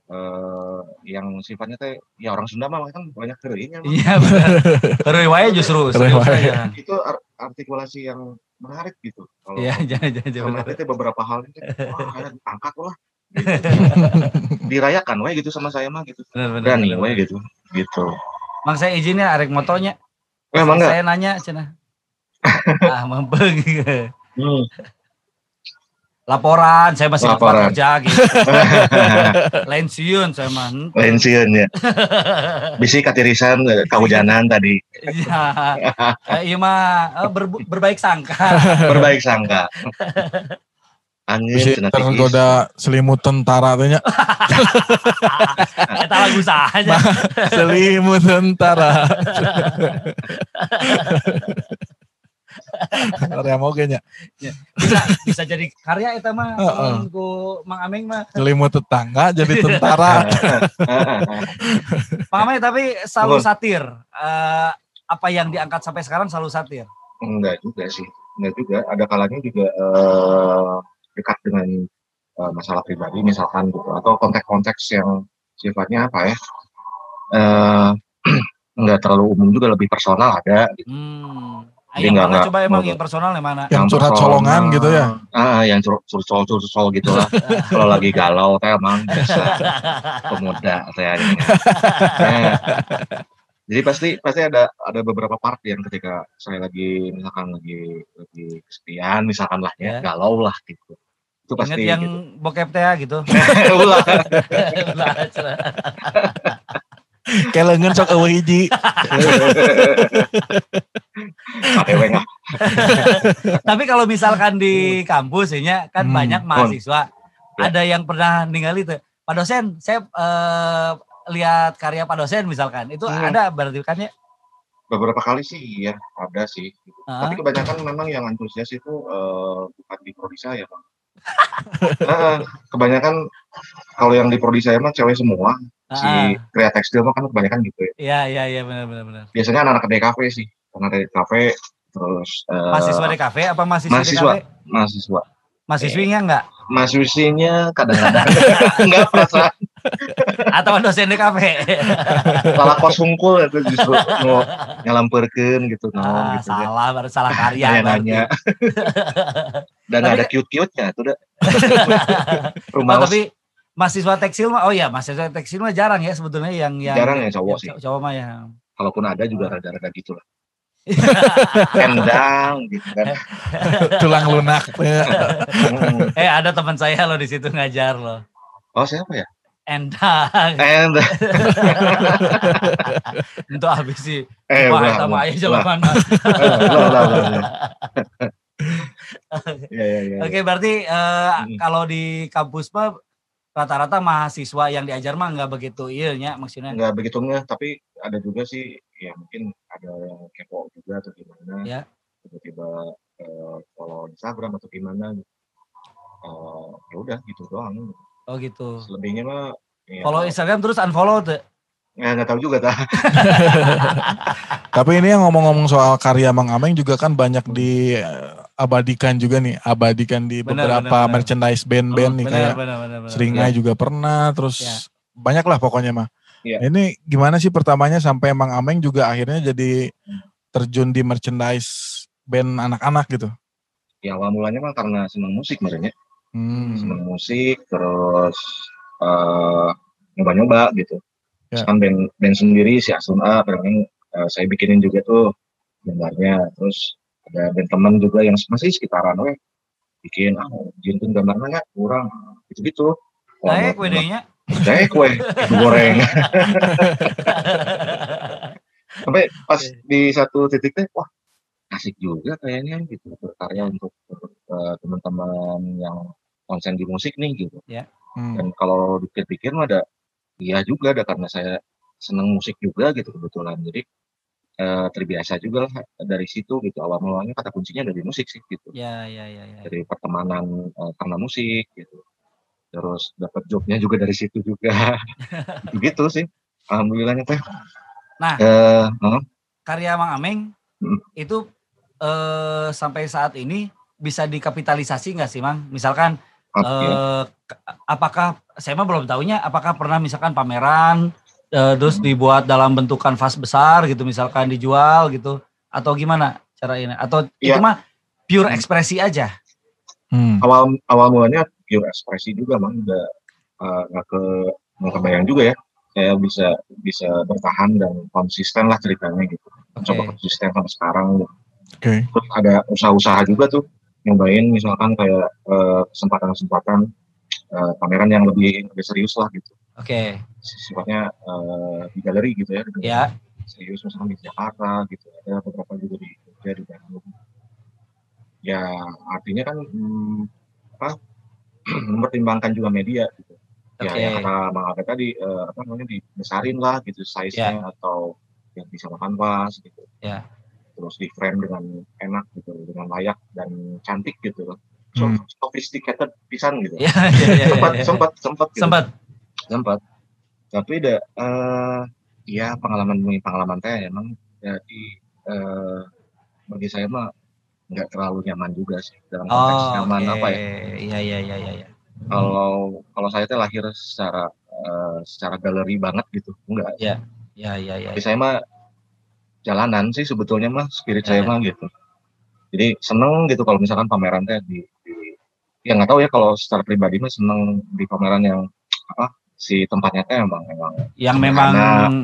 eh yang sifatnya teh ya orang Sunda mah kan banyak kerinya Iya benar. Justru. Itu ar- artikulasi yang menarik gitu kalau Iya, jangan jangan itu beberapa hal itu wah kayak angkat lah gitu. dirayakan we gitu sama saya mah gitu Benar benar. berani benar. gitu gitu Mang saya izin ya arek motonya. memang enggak Saya nanya cenah. ah, mempeng. hmm. Laporan, saya masih laporan Laporan. kerja gitu. Lain siun saya mah. lain sieun ya bisi katirisan eh, kahujanan tadi Iya. Eh, Iya mah eh, ber- berbaik sangka. berbaik sangka tinggi. tergoda selimut tentara teh nya. Eta lagu saja. selimut tentara. Karya mau nya Bisa bisa jadi karya eta mah. Ku Mang Ameng mah. selimut tetangga jadi tentara. Mang Ameng tapi selalu satir. Eh, apa yang diangkat sampai sekarang selalu satir. enggak juga sih enggak juga ada kalanya juga eh, dekat dengan eh, masalah pribadi misalkan gitu atau konteks-konteks yang sifatnya apa ya eh enggak terlalu umum juga lebih personal ada gitu. Hmm. Jadi Yang nggak- mana coba emang yang personal yang mana? Yang curhat colongan gitu ya? ah yang curhat curcol curcol gitu lah kalau lagi galau teh emang biasa pemuda saya ini Nah, jadi pasti pasti ada ada beberapa part yang ketika saya lagi misalkan lagi lagi kesepian misalkan lah ya, Ya. galau lah gitu itu Ingat pasti yang gitu. bokep teh gitu. Ulah. Kelengen sok eueuh hiji. Tapi kalau misalkan di kampus ya kan Hmm. banyak mahasiswa. Ya. Ada yang pernah ningali tuh. Pak dosen, saya eh, lihat karya Pak dosen misalkan. Itu Hmm. ada berarti kan ya? beberapa kali sih ya ada sih gitu. Ah. tapi kebanyakan memang yang antusias itu eh, bukan di prodi saya bang Nah, kebanyakan kalau yang di prodi saya mah cewek semua si Ah, Krea Tekstil mah kan kebanyakan gitu ya Iya, iya, iya benar benar benar. biasanya anak-anak DKV sih anak DKV terus eh, Mahasiswa di kafe apa mahasiswa, mahasiswa. di kafe? mahasiswa Mahasiswinya enggak? mahasiswinya kadang-kadang enggak perasaan Atau dosen di kafe? salah kos hungkul itu justru mau nyalamperkeun gitu no, ah, gitu ya. salah, baru salah karya. nanya-nanya dan Tapi ada kan- cute-cute-nya tuh dah Oh, rumah tapi mahasiswa tekstil mah, oh iya mahasiswa tekstil mah jarang ya sebetulnya yang yang Jarang ya cowok yang sih. Cowok mah ya. kalaupun ada juga rada-rada gitu lah endang gitu kan Tulang lunak. Hmm. Eh ada teman saya loh di situ ngajar loh. oh siapa ya Endang. and Untuk habis sih. eh Wah, sama ulah. mana. Eh. Iya, iya, iya. Oke, berarti eh, Mm. kalau di kampus mah rata-rata mahasiswa yang diajar mah nggak begitu iya nya maksudnya. nggak begitu nggak tapi ada juga sih ya mungkin ada yang kepo juga atau gimana Ya. tiba-tiba eh, follow Instagram atau gimana Eh, ya udah gitu doang Oh gitu. selebihnya mah ya, Follow Instagram terus unfollow tuh. Ya nggak tahu juga tah. Tapi ini yang ngomong-ngomong soal karya Mang Ameng juga kan banyak diabadikan juga nih, abadikan di Benar, beberapa benar. merchandise band-band nih benar, kayak benar, benar, benar. Seringai juga pernah, terus Ya. banyak lah pokoknya mah. Iya. Ini gimana sih pertamanya sampai Mang Ameng juga akhirnya jadi terjun di merchandise band anak-anak gitu? Ya awal mulanya mah karena senang musik sebenarnya. Hmm. Senang musik terus eh nyoba-nyoba gitu. Ya. Kan band, band sendiri si Asun A kadang eh, saya bikinin juga tuh gambarnya. Terus ada band teman juga yang masih sekitaran we bikin ah jintun gambarnya nggak kurang gitu-gitu. Naik WD-nya. Naik kue goreng. Sampai pas di satu titik teh wah asik juga kayaknya gitu berkarya untuk, eh, teman-teman yang konsen di musik nih gitu. Hmm. Dan kalau dipikir-pikir mah ada iya juga ada karena saya seneng musik juga gitu kebetulan. Jadi eh, terbiasa juga lah dari situ gitu. Awal mulanya kata kuncinya dari musik sih gitu. Ya, ya, ya, ya. Dari pertemanan eh, karena musik gitu. Terus dapat jobnya juga dari situ juga. gitu sih. Alhamdulillahnya teh. Nah. Eh, huh? Karya Mang Ameng Hmm. itu eh, sampai saat ini bisa dikapitalisasi nggak sih, Mang? Misalkan K- apakah saya mah belum tahunya apakah pernah misalkan pameran eh, terus dibuat dalam bentuk kanvas besar gitu misalkan dijual gitu atau gimana cara ini atau itu Iya. mah pure ekspresi aja Hmm. awal awal mulanya pure ekspresi juga mang udah eh, nggak ke nggak kebayang juga ya saya bisa bisa bertahan dan konsisten lah ceritanya gitu coba Oke. konsisten sampai sekarang gitu. Oke. terus ada usaha-usaha juga tuh nyobain misalkan kayak eh, kesempatan-kesempatan eh, pameran yang lebih lebih serius lah gitu. Oke. Sifatnya eh, di galeri gitu ya di ya. serius misalkan di Jakarta gitu. Ada beberapa juga di Jogja di Bandung. Ya artinya kan hmm, apa mempertimbangkan juga media gitu. Ya Oke. yang kata Bang Abed tadi eh, apa namanya dibesarin lah gitu size-nya atau yang bisa makan pas gitu. Ya. Terus di frame dengan enak gitu dengan layak dan cantik gitu loh. So, Hmm. sophisticated pisan gitu. Ya ya ya, sempat ya, ya. sempat sempat gitu. Sempat? Sempat. Tapi udah eh ya pengalaman demi pengalaman teh emang jadi eh bagi saya mah nggak terlalu nyaman juga sih dalam konteks oh nyaman oke. apa ya. Ya ya ya ya ya kalau kalau saya teh lahir secara eh, secara galeri banget gitu enggak. Ya ya ya ya. Bagi saya mah jalanan sih sebetulnya mah spirit Ya, saya ya. mah gitu jadi seneng gitu kalau misalkan pameran teh di, di ya nggak tahu ya kalau secara pribadi mah seneng di pameran yang apa si tempatnya teh emang emang yang memang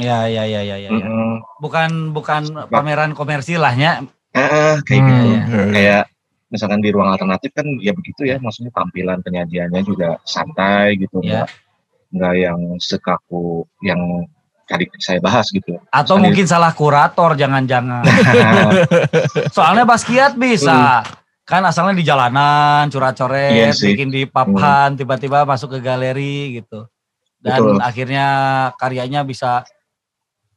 ya ya ya ya ya, ya. mm-mm. bukan bukan pameran komersil lahnya Eh, kayak Hmm, gitu iya. kayak misalkan di ruang alternatif kan ya begitu ya maksudnya tampilan penyajiannya juga santai gitu Ya. nggak nggak yang sekaku yang saya bahas gitu. Atau Sekali- mungkin salah kurator jangan-jangan. Soalnya baskiat bisa. Kan asalnya di jalanan curat-coret Iya sih. bikin di papan tiba-tiba masuk ke galeri gitu. Dan Betul. akhirnya karyanya bisa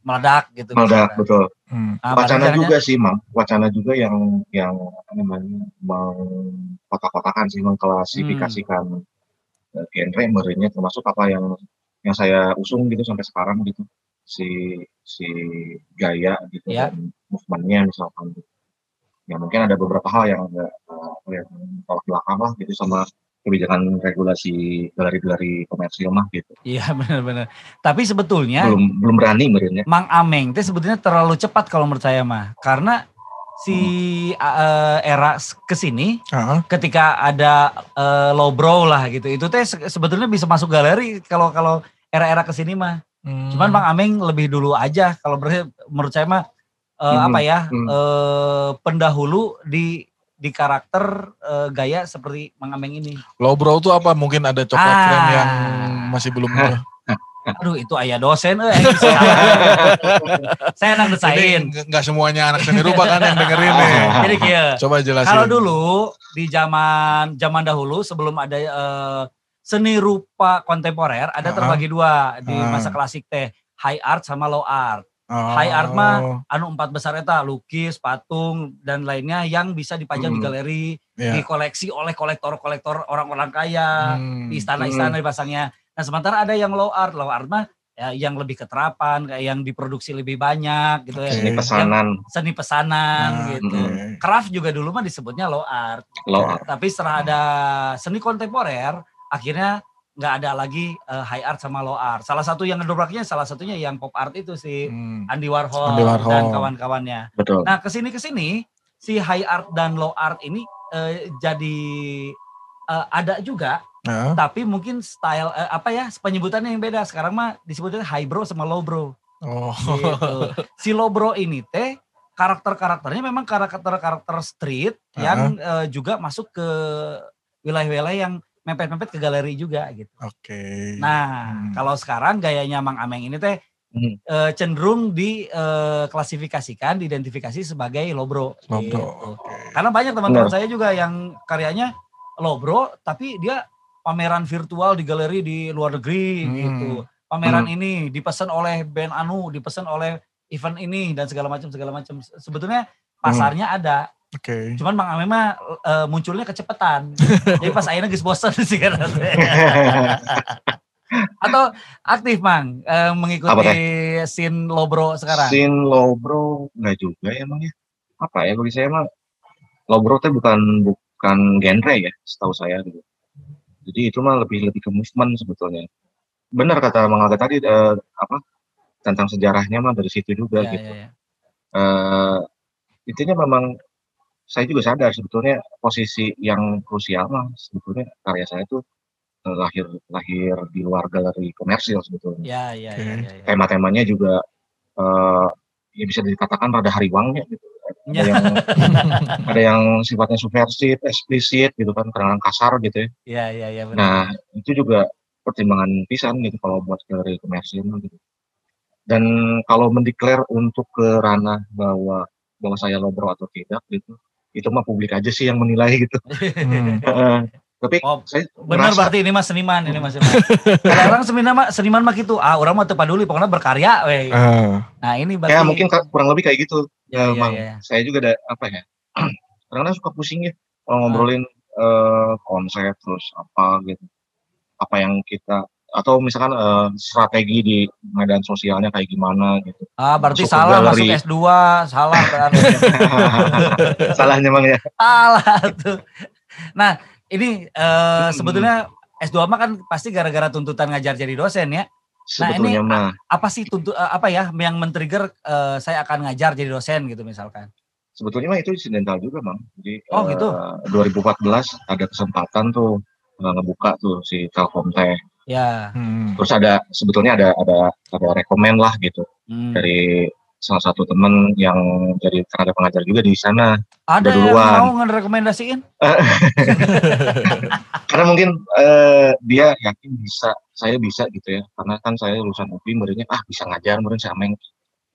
meledak gitu. Meledak betul. Hmm. Nah, wacana juga sih mam wacana juga yang yang namanya mengkotak-kotakan sih mengklasifikasikan eh, genre merinya termasuk apa yang yang saya usung gitu sampai sekarang gitu. Si si gaya gitu Ya. dan movementnya misalkan. Ya mungkin ada beberapa hal yang agak eh, apa yang tolak belakang lah gitu sama kebijakan regulasi galeri-galeri komersil mah gitu. Iya benar-benar tapi sebetulnya belum belum berani merinya Mang Ameng itu sebetulnya terlalu cepat kalau menurut saya mah. Karena si eh, era ke sini Ah, ketika ada eh, lowbrow lah gitu. Itu teh se- sebetulnya bisa masuk galeri kalau kalau era-era ke sini mah hmm. cuman Bang Ameng lebih dulu aja kalau menurut saya mah Hmm, apa ya hmm. eh, pendahulu di di karakter eh, gaya seperti Mang Ameng ini Lowbrow tuh apa? Mungkin ada coklat Ah. frame yang masih belum aduh itu ayah dosen eh saya, anak desain Ini nggak semuanya anak seni rupa kan yang dengerin nih. jadi kia Coba jelasin. Kalau dulu di zaman zaman dahulu sebelum ada eh, seni rupa kontemporer ada terbagi dua di masa klasik teh high art sama low art. Oh. high art mah, Anu empat besar eta lukis, patung dan lainnya yang bisa dipajang di Hmm. galeri, Iya. dikoleksi oleh kolektor-kolektor orang-orang kaya, Hmm. di istana-istana dipasangnya. Nah sementara ada yang low art, low art mah ya yang lebih keterapan kayak yang diproduksi lebih banyak gitu ya Oke. Seni pesanan, seni pesanan Nah, gitu craft juga dulu mah disebutnya low art low art. tapi setelah ada seni kontemporer akhirnya nggak ada lagi eh, high art sama low art salah satu yang ngedobraknya salah satunya yang pop art itu si Hmm. Andy Warhol, Andy Warhol. dan kawan-kawannya Betul. Nah, ke sini ke sini si high art dan low art ini eh, jadi eh, ada juga, Nah, tapi mungkin style eh, apa ya penyebutannya yang beda. Sekarang mah disebutnya high bro sama low bro. oh. Gitu. si low bro ini teh karakter-karakternya memang karakter-karakter street yang eh, juga masuk ke wilayah-wilayah yang mepet-mepet ke galeri juga gitu. Oke. Nah, Hmm. kalau sekarang gayanya Mang Ameng ini teh Hmm. eh, cenderung diklasifikasikan, diidentifikasi sebagai lobro. Lobro, gitu. oke. Karena banyak teman-teman saya juga yang karyanya lobro, tapi dia pameran virtual di galeri di luar negeri Hmm. gitu. Pameran ini dipesan oleh band anu, dipesan oleh event ini dan segala macam segala macam. Sebetulnya pasarnya ada, Oke. cuman Mang mah eh, munculnya kecepatan. Jadi pas akhirnya geus bosan sih kan. Atau aktif Mang eh, mengikuti Apa scene lobro sekarang. Sin lowbro enggak juga ya emang ya. Apa ya bagi saya mah lowbro teh bukan bukan genre ya, setahu saya gitu. Jadi itu mah lebih lebih ke movement sebetulnya. Benar kata Mang Aga tadi eh, apa tentang sejarahnya mah dari situ juga Ya, gitu. ya, ya. eh intinya memang saya juga sadar sebetulnya posisi yang krusial mah sebetulnya karya saya itu eh, lahir lahir di luar galeri komersil sebetulnya. Ya, ya, ya, ya, ya. Tema-temanya juga eh ya bisa dikatakan rada hariwangnya gitu. Ada Ya. yang ada yang sifatnya subversif, eksplisit gitu kan, kadang kasar gitu ya. Ya, ya, ya, benar. Nah, itu juga pertimbangan pisan gitu kalau buat galeri komersil gitu. Dan kalau mendeklar untuk ke ranah bahwa bahwa saya lobro atau tidak gitu, itu mah publik aja sih yang menilai gitu. Hmm. Heeh. Tapi Oh, saya Benar merasa- berarti ini mas seniman, ini mas seniman. Kalau orang seniman mah seniman mah gitu, ah orang mah peduli pokoknya berkarya we. Ah, Nah, ini berarti ya mungkin kurang lebih kayak gitu. ya, ya, Emang ya. saya juga ada apa ya? Karena suka pusing ya kalau ngobrolin eh, konsep terus apa gitu. Apa yang kita atau misalkan eh, strategi di medan sosialnya kayak gimana gitu. Ah, berarti Masuk salah masuk galeri. S2, salah berarti. Salahnya Bang ya. salah tuh. Nah, ini Hmm. sebetulnya S2 mah kan pasti gara-gara tuntutan ngajar jadi dosen ya. Sebetulnya mah Apa sih tuntut eh, apa ya yang men-trigger eh, saya akan ngajar jadi dosen gitu misalkan. sebetulnya mah itu insidental juga Bang. Jadi Oh, gitu? 2014 ada kesempatan tuh ngebuka tuh si Telkom teh. Ya. hmm. Terus ada sebetulnya ada ada ada rekomen lah gitu hmm. dari salah satu temen yang jadi tenaga pengajar juga di sana. Ada yang duluan. mau ngerekomendasiin? Karena mungkin eh, dia yakin bisa, saya bisa gitu ya. Karena kan saya lulusan UPI, muridnya ah bisa ngajar, murid sama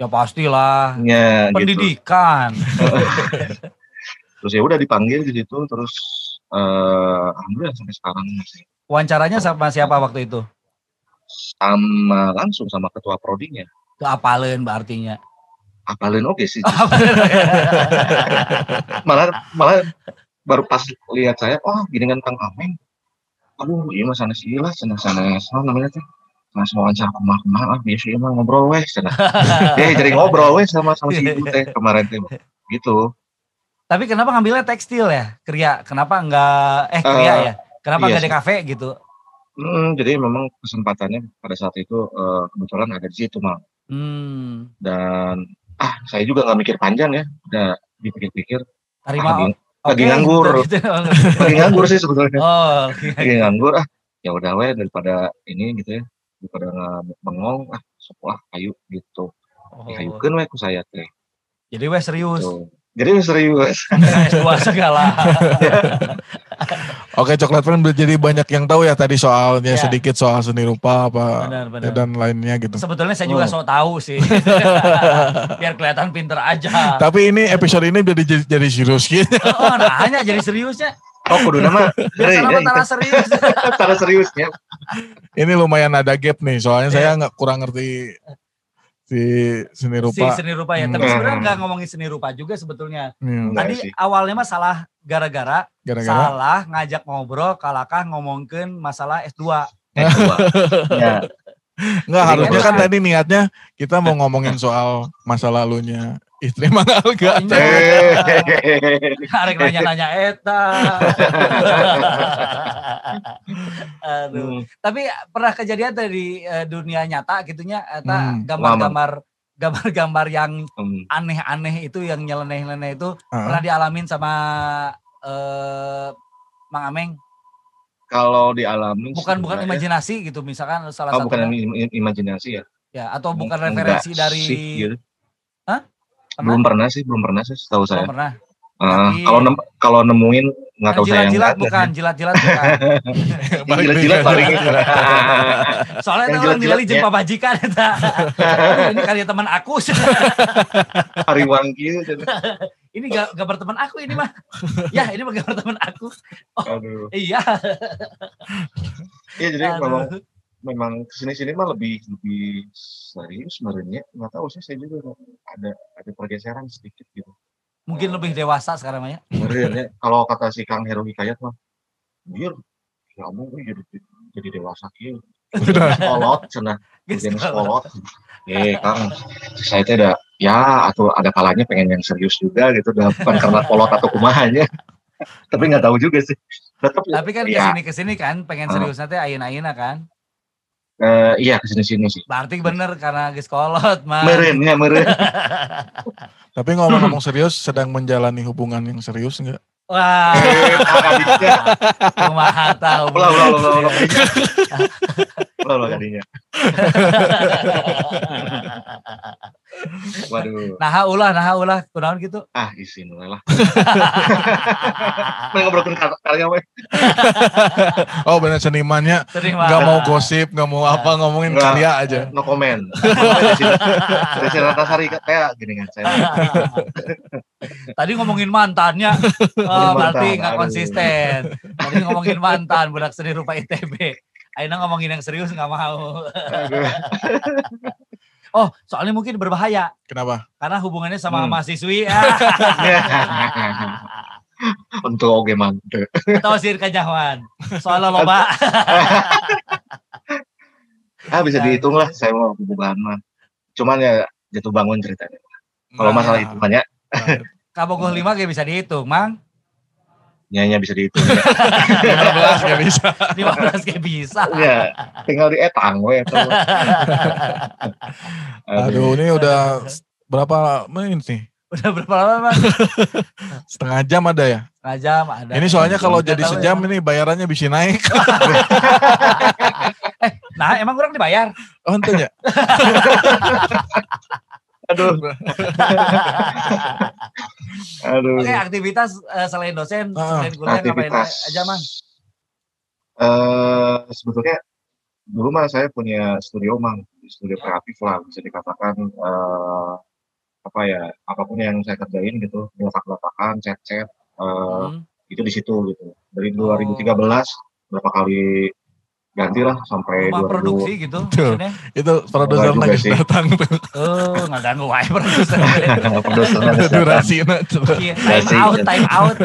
Ya pastilah. ya gitu. Pendidikan. Terus ya udah dipanggil di situ, terus eh alhamdulillah sampai sekarang masih Wawancaranya sama siapa waktu itu? sama langsung sama ketua prodinya. Keapalen artinya. Apalin oke sih. malah malah baru pas lihat saya, oh gini kan Kang Ameng. Aduh, iya mas sana sih lah, sana sana sana namanya teh. Mas wawancara kemah kemah, ah biasa emang ngobrol weh, sana. Eh jadi ngobrol weh sama sama si ibu teh kemarin teh. Gitu. Tapi kenapa ngambilnya tekstil ya? Kria. Kenapa enggak eh kria Eh, ya? Kenapa iya enggak di kafe gitu? Hmm, jadi memang kesempatannya pada saat itu eh, kebetulan ada di situ mal. Hmm. Dan ah saya juga nggak mikir panjang ya, udah dipikir-pikir. Terima. Ah, lagi, nganggur, gitu. lagi nganggur sih sebetulnya. Oh, lagi nganggur ah ya udah weh daripada ini gitu ya daripada nggak bengong ah sok lah kayu gitu oh. dikayukeun weh ku saya teh Jadi wes serius. gitu. Jadi serius S2 segala. Oke, coklat friend jadi banyak yang tahu ya tadi soalnya Ya. sedikit soal seni rupa apa Benar, ya, benar. dan lainnya gitu. Sebetulnya saya juga Oh. sok tahu sih. Biar kelihatan pinter aja. Tapi ini episode ini jadi jadi, jadi serius gitu. Oh, nanya jadi seriusnya. oh kudu nama Biar kenapa tanah serius? cara seriusnya Ini lumayan ada gap nih, soalnya Iya. saya nggak kurang ngerti si seni si rupa. seni rupa ya. Tapi Hmm. sebenarnya nggak ngomongin seni rupa juga sebetulnya. Hmm, Tadi sih. awalnya mah salah gara-gara Gara-gara salah ngajak ngobrol kalakah ngomongin masalah S2. eh, dua. ya Enggak, harusnya kan- kan tadi niatnya kita mau ngomongin soal masa lalunya istri Mang Alga. Oh, iya. Arek nanya-nanya eta. Aduh. hmm, Tapi pernah kejadian dari eh, dunia nyata gitunya eta Hmm, gambar-gambar gambar-gambar yang hmm. aneh-aneh itu yang nyeleneh-nyeleneh itu Heeh. pernah dialamin sama eh Mang Ameng. Kalau dialami Bukan bukan imajinasi gitu misalkan salah Oh, bukan satu im- imajinasi ya. ya atau bukan Enggak referensi dari sih, gitu. Hah? Belum pernah sih, belum pernah sih setahu Oh, saya. pernah. Eh, Yakin. kalau nem- kalau nemuin nggak tahu saya yang jilat-jilat nggak bukan, jilat-jilat bukan. Jilat-jilat paling. Soalnya Yang itu orang ningali jeung pabajikan eta. Ini karya teman aku. Hari wangki ini ga- gambar teman aku ini mah. Ya, ini mah gambar teman aku. Aduh. Iya. Iya jadi Aduh. memang ke sini sini mah lebih lebih serius sebenarnya nggak tahu sih saya juga ada ada pergeseran sedikit gitu. Mungkin lebih dewasa sekarang ya. Sebenarnya kalau kata si Kang Heru Hikayat mah, biar kamu jadi jadi dewasa gitu. Kolot, cenah. Jadi kolot. Eh Kang, saya ada ya atau ada kalanya pengen yang serius juga gitu, bukan karena kolot atau kumahanya. Tapi nggak tahu juga sih. Tetap Tapi kan ya, ke sini ke sini kan pengen Ah. serius nanti ayeuna-ayeuna kan. Eh, iya ke sini sini sih. Berarti bener karena geus kolot mah. Meren, ya meren. Tapi ngomong-ngomong serius, sedang menjalani hubungan yang serius enggak? Wah. Eh. Kumaha tahu. Ulah, ulah, ulah, Ulah, ulah kadinya. Waduh, Nah ulah, nah ulah, kunaon gitu. ah isin lah. Main ngobrolin kar- karya we. Oh benar senimannya nggak mau gosip, nggak mau apa, ngomongin Nggak. karya aja. No comment. Desi Ratnasari kayak gini kan saya. Tadi ngomongin mantannya, oh, berarti nggak konsisten. Tadi ngomongin mantan, budak seni rupa ITB. Aina ngomongin yang serius nggak mau. Oh, soalnya mungkin berbahaya Kenapa? karena hubungannya sama Hmm. mahasiswi ah, Untuk oke mantep. atau sir kanyawan. Soalnya loba. Ah bisa dihitung lah saya mau hubungan mah. Cuman ya jatuh bangun ceritanya. Kalau Nah, masalah hitungannya Kabogoh lima kayak bisa dihitung, Mang. Nyanyi bisa dihitung. 15 nggak bisa. 15 kayak bisa. ya, tinggal di etang we. Aduh, ini udah berapa menit nih? Udah berapa lama, Mang? Setengah jam ada ya? Setengah jam ada. Ini soalnya kalau jadi tahu sejam emang. ini bayarannya bisa naik. Nah, emang kurang dibayar? Oh, ente ya? Aduh, aduh. Oke, aktivitas eh, selain dosen, Ah, selain kuliah ngapain aktivitas aja, Mang? Eh sebetulnya dulu mah saya punya studio mang, studio kreatif lah bisa dikatakan eh apa ya apa pun yang saya kerjain gitu, letak-letakan, cat-cat eh, Hmm. itu di situ gitu. Dari Oh. 2013 berapa kali ganti lah sampai Rumah 2000 produksi gitu. Itu produser lagi sih. datang tuh. Oh, nggak ganggu wae produser. Produser durasi Iya, time out, time out.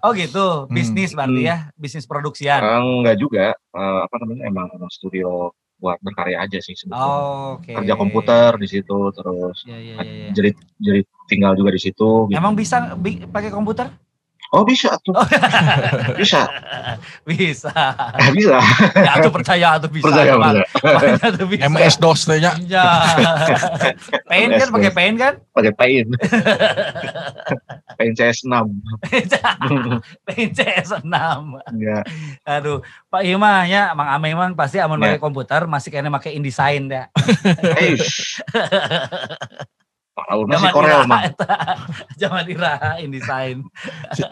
Oh gitu, bisnis Hmm. berarti ya, bisnis produksian. Eh, enggak juga eh, apa namanya emang emang studio buat berkarya aja sih sebetulnya. Oh, Oke. Kerja komputer di situ terus Iya, iya, iya. iya. jadi jadi tinggal juga di situ. gitu. Emang bisa bi- pakai komputer? Oh bisa tuh, Oh. bisa, Bisa. Eh, bisa. Ya, tuh percaya tuh bisa. Percaya bisa. Banyak tuh bisa. MS DOS nya. Iya. Paint kan pakai paint kan? Pakai paint, paint CS 6 paint CS6. ya. Aduh, Pak Ima ya, Mang Ame emang pasti amun Ya. pakai komputer masih kayaknya pakai InDesign ya. Tahu masih Korea mah. Zaman ira InDesign.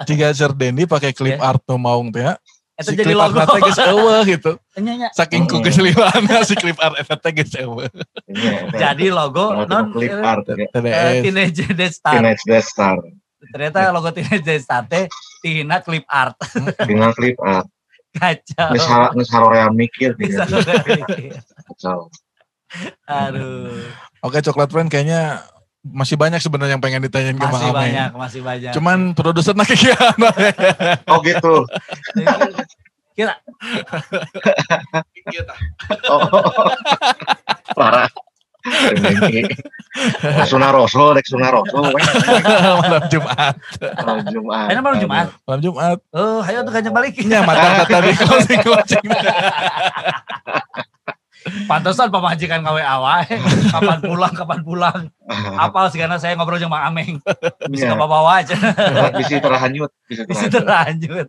Jika Sir Dendi pakai clip Ya. art nu maung teh ya. Itu Si jadi clip art logo. teh geus eueuh gitu. Nya. Saking ku Hmm. keseliwanna si clip art eta teh geus eueuh. Iya, itu. Jadi logo non clip eh, art eh, TDS. Teenage Death Star. Teenage Death Star. Ternyata logo Teenage Death Star teh Tina clip art. Dengan clip art. Kacau. Nges har- nges harorean mikir Bisa gitu. kembali. Kacau. Aduh. Oke, coklat friend kayaknya masih banyak sebenarnya yang pengen ditanyain ke Masih banyak, masih banyak. Cuman produser nak kikiana. Oh gitu. Kira. Oh, parah. Sunaroso, Rek Sunaroso, weh. malam Jumat. Malam Jumat. Enak malam Jumat. Malam Jumat. Oh, ayo tuh kanjeng balik. Ya mata kata di closing closing. Pantesan pemajikan kawe awal. Kapan pulang, kapan pulang. Apal sih karena saya ngobrol sama Mang Ameng. Bisa Iya. ke bawa aja. Bisa terhanyut, bisa Bisa terhanyut. terlanjut.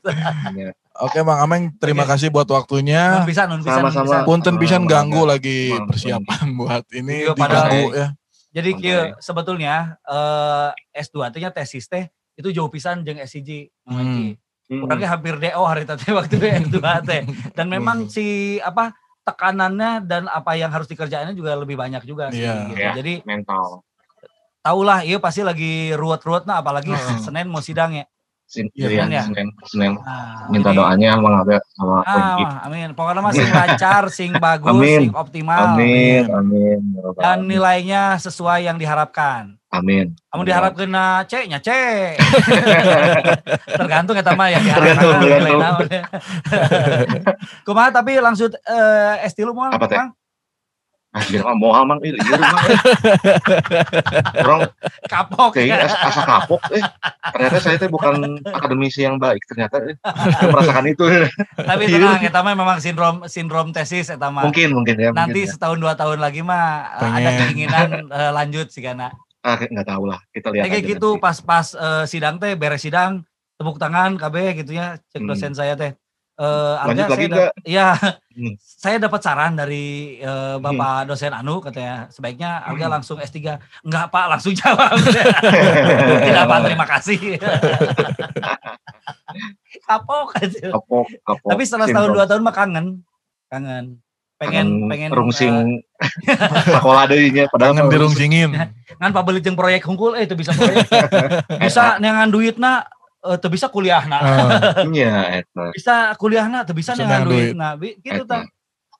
Iya. Oke Bang Ameng, terima Oke. kasih buat waktunya. nun nun Sama-sama. Punten pisan ganggu lagi persiapan buat ini Iya, diganggu ya. Jadi kieu sebetulnya eh, S2 teh nya tesis teh itu jauh pisan jeung SCG. Hmm. Hmm. Orangnya hampir DO hari tadi waktu S2 teh. Dan memang si apa tekanannya dan apa yang harus dikerjainnya juga lebih banyak juga sih Iya. gitu. Iya. Jadi mental. tahulah iya pasti lagi ruwet-ruwet nah apalagi Heeh. Senin mau sidang ya. Sin, Iya, iya, kan ya? Senin, Senin. Nah, Minta jadi- doanya Abel sama Wengki. Ah, amin. Pokoknya mah sing lancar, sing bagus, Amin. sing optimal. Amin, amin. Dan nilainya sesuai yang diharapkan. Amin. Kamu diharap kena C nya C. Tergantung ya mah Tergantung, diharapkan. tergantung. naon. Kumaha tapi langsung eh S3 lu mau Apa teh? Mang? Ah, mah moal mang, iya, iya, mang. Orang kapok kayaknya ya. asa, kapok, eh. Ternyata saya teh bukan akademisi yang baik, ternyata eh. Merasakan itu. Tapi tenang, eta mah memang sindrom sindrom tesis eta mah. Mungkin, mungkin ya. Nanti mungkin, ya. setahun dua tahun lagi mah eh, ada keinginan eh, lanjut sih karena. Ah, nggak tahu lah. Kita lihat kayak gitu nanti. pas-pas eh, sidang teh beres sidang tepuk tangan KB gitu ya cek Hmm. dosen saya teh eh Lanjut Alga, lagi saya nggak? ya Hmm. saya dapat saran dari eh, bapak dosen Anu katanya sebaiknya Alga Hmm. langsung S3 enggak Pak langsung jawab tidak Pak terima kasih kapok aja Kapok, kapok. tapi setelah setahun dua tahun mah kangen kangen pengen pengen rungsing sekolah deh nya padahal Jangan mah dirungsingin. ngan pabelit jeung proyek hungkul eh itu bisa proyek. Bisa neangan duitna eh teu bisa kuliahna Ah, Iya, eta. bisa kuliahna teu bisa Bisa neangan duit. duitna gitu tah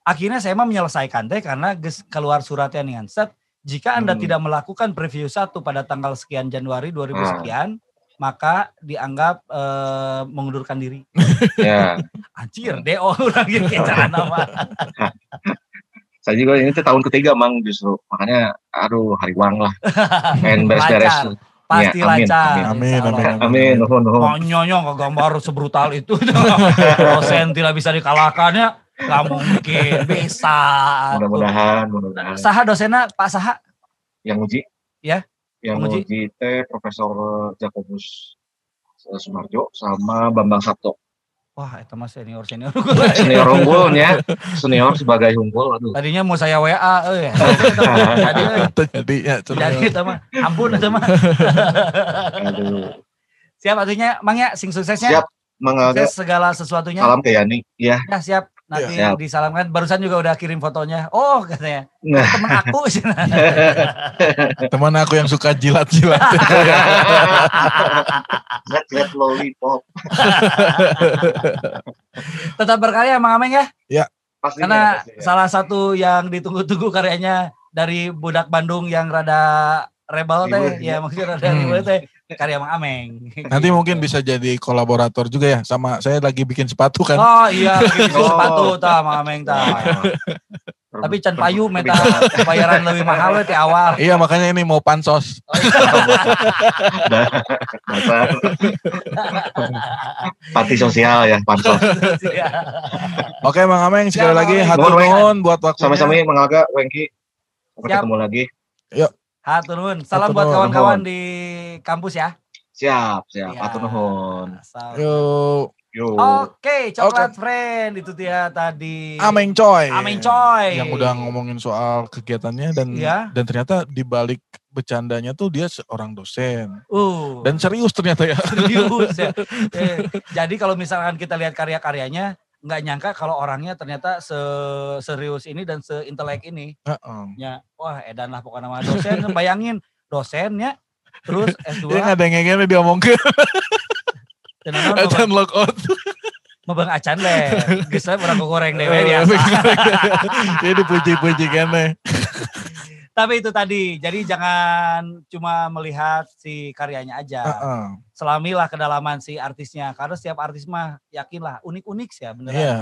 akhirnya saya mah menyelesaikan teh karena geus keluar suratnya dengan set jika anda Hmm. tidak melakukan preview satu pada tanggal sekian Januari 2000 Ah. sekian maka dianggap eh, mengundurkan diri. Ya, anjir DO udah gitu cara nama saya juga ini tuh tahun ketiga mang justru. Makanya aduh hari uang lah. Main beres-beres. Lancar. pasti Ya, amin, lancar. amin, amin, amin nuhun Mau nyonyong ke gambar sebrutal itu? Dosen tidak bisa dikalahkan ya nggak mungkin. Bisa. Mudah-mudahan mudah-mudahan. Saha dosennya Pak Saha? Yang uji. Ya, yang penguji. uji. Teh Profesor Jacobus Sumarjo sama Bambang Sabto wah itu mas senior senior senior unggulnya senior sebagai unggul aduh. Tadinya mau saya WA eh jadi jadi ya. jadi itu mah ampun itu mah. Aduh. Siap artinya Mang ya sing suksesnya. Siap sukses segala sesuatunya. Salam ke Yani ya ya siap nanti Siap. disalamkan barusan juga udah kirim fotonya oh katanya nah temen aku Teman aku yang suka jilat-jilat. Red Red Lollipop tetap berkarya Mang Ameng ya pastinya Karena pastinya. salah satu yang ditunggu-tunggu karyanya dari budak Bandung yang rada rebel teh, ya ya. maksudnya rada Hmm. ribet teh, karya Mang Ameng. Nanti mungkin bisa jadi kolaborator juga ya sama saya lagi bikin sepatu kan. Oh iya, bikin Oh. sepatu ta Mang Ameng ta. Tapi can payu meta bayaran lebih mahal we ti awal. Iya makanya ini mau pansos. Dasar. Panti sosial ya, pansos. Iya. Oke Bang Ameng sekali Siap, lagi hatur Nuhun, buat waktunya. Sama-sama mengaga Wengki. Sampai ketemu lagi. Hatur nuhun. Salam Hatur buat nuhun. kawan-kawan di kampus ya. Siap, siap. Iya. Hatur nuhun. Salam. Yuk, Yo. Oke, coklat friend itu dia tadi. Ameng coy. Ameng coy. Yang udah ngomongin soal kegiatannya dan Iya. dan ternyata di balik bercandanya tuh dia seorang dosen. Uh. Dan serius ternyata ya. serius ya. Eh, jadi kalau misalkan kita lihat karya-karyanya, nggak nyangka kalau orangnya ternyata se- serius ini dan seintelek ini. Heeh. Ya, wah edan lah pokoknya nama dosen. Bayangin dosennya, terus S2, Dia nggak ada yang dia ngomong ke acan lockout. mebeng acan deh. Geus we urang goreng dewe Eh, biasa. Dia dipuji-puji kene. Tapi itu tadi, jadi jangan cuma melihat si karyanya aja. Heeh. Selamilah kedalaman si artisnya. Karena setiap artis mah yakinlah unik-unik sih ya beneran. Iya.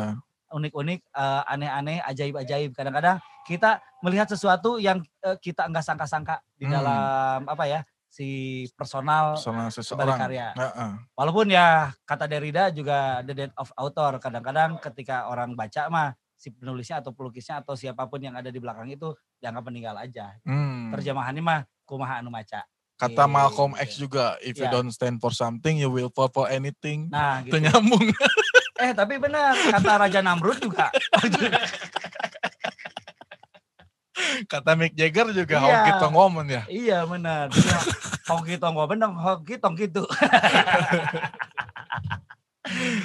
Unik-unik, eh, aneh-aneh, ajaib-ajaib. Kadang-kadang kita melihat sesuatu yang eh, kita enggak sangka-sangka di Hmm. dalam apa ya si personal dari seseorang. karya. Heeh. Walaupun ya kata Derrida juga the death of author. Kadang-kadang ketika orang baca mah si penulisnya atau pelukisnya atau siapa pun yang ada di belakang itu dianggap meninggal aja. Hmm. Terjemahannya mah kumaha anu maca. Kata Malcolm Gitu. X juga, if you Iya. don't stand for something, you will fall for anything. Nah, Itu gitu. nyambung. Eh, tapi benar kata Raja Namrud juga. Kata Mick Jagger juga, Iya. Hoki Tongomon ya. iya, benar. Hoki tonggo bener, hoki tong gitu.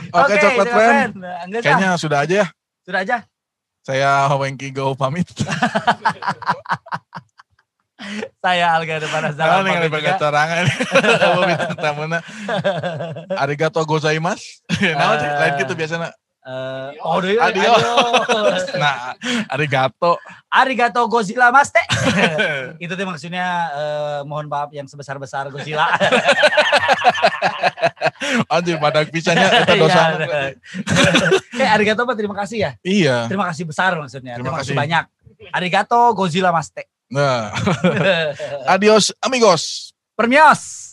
Oke, Coklat Coklat Friend. Enggak sah. Kayaknya sudah aja ya. Sudah aja. Saya Wengki Go pamit. Saya Alga Depan Jangan Azam. dengan berkatarangan. Bobi tamuna. Arigato gozaimasu. Nah, lain gitu biasanya. Eh, oh, Adio. adios. Nah, arigato. Arigato Godzilla Mas teh. Itu tuh maksudnya eh, mohon maaf yang sebesar-besar Godzilla. Anjir, badak pisahnya kita dosa. Iya. Eh arigato apa terima kasih ya? Iya. Terima kasih besar maksudnya. Terima Terima, kasih kasih. banyak. Arigato Godzilla Mas teh. Nah, adios amigos. Permios.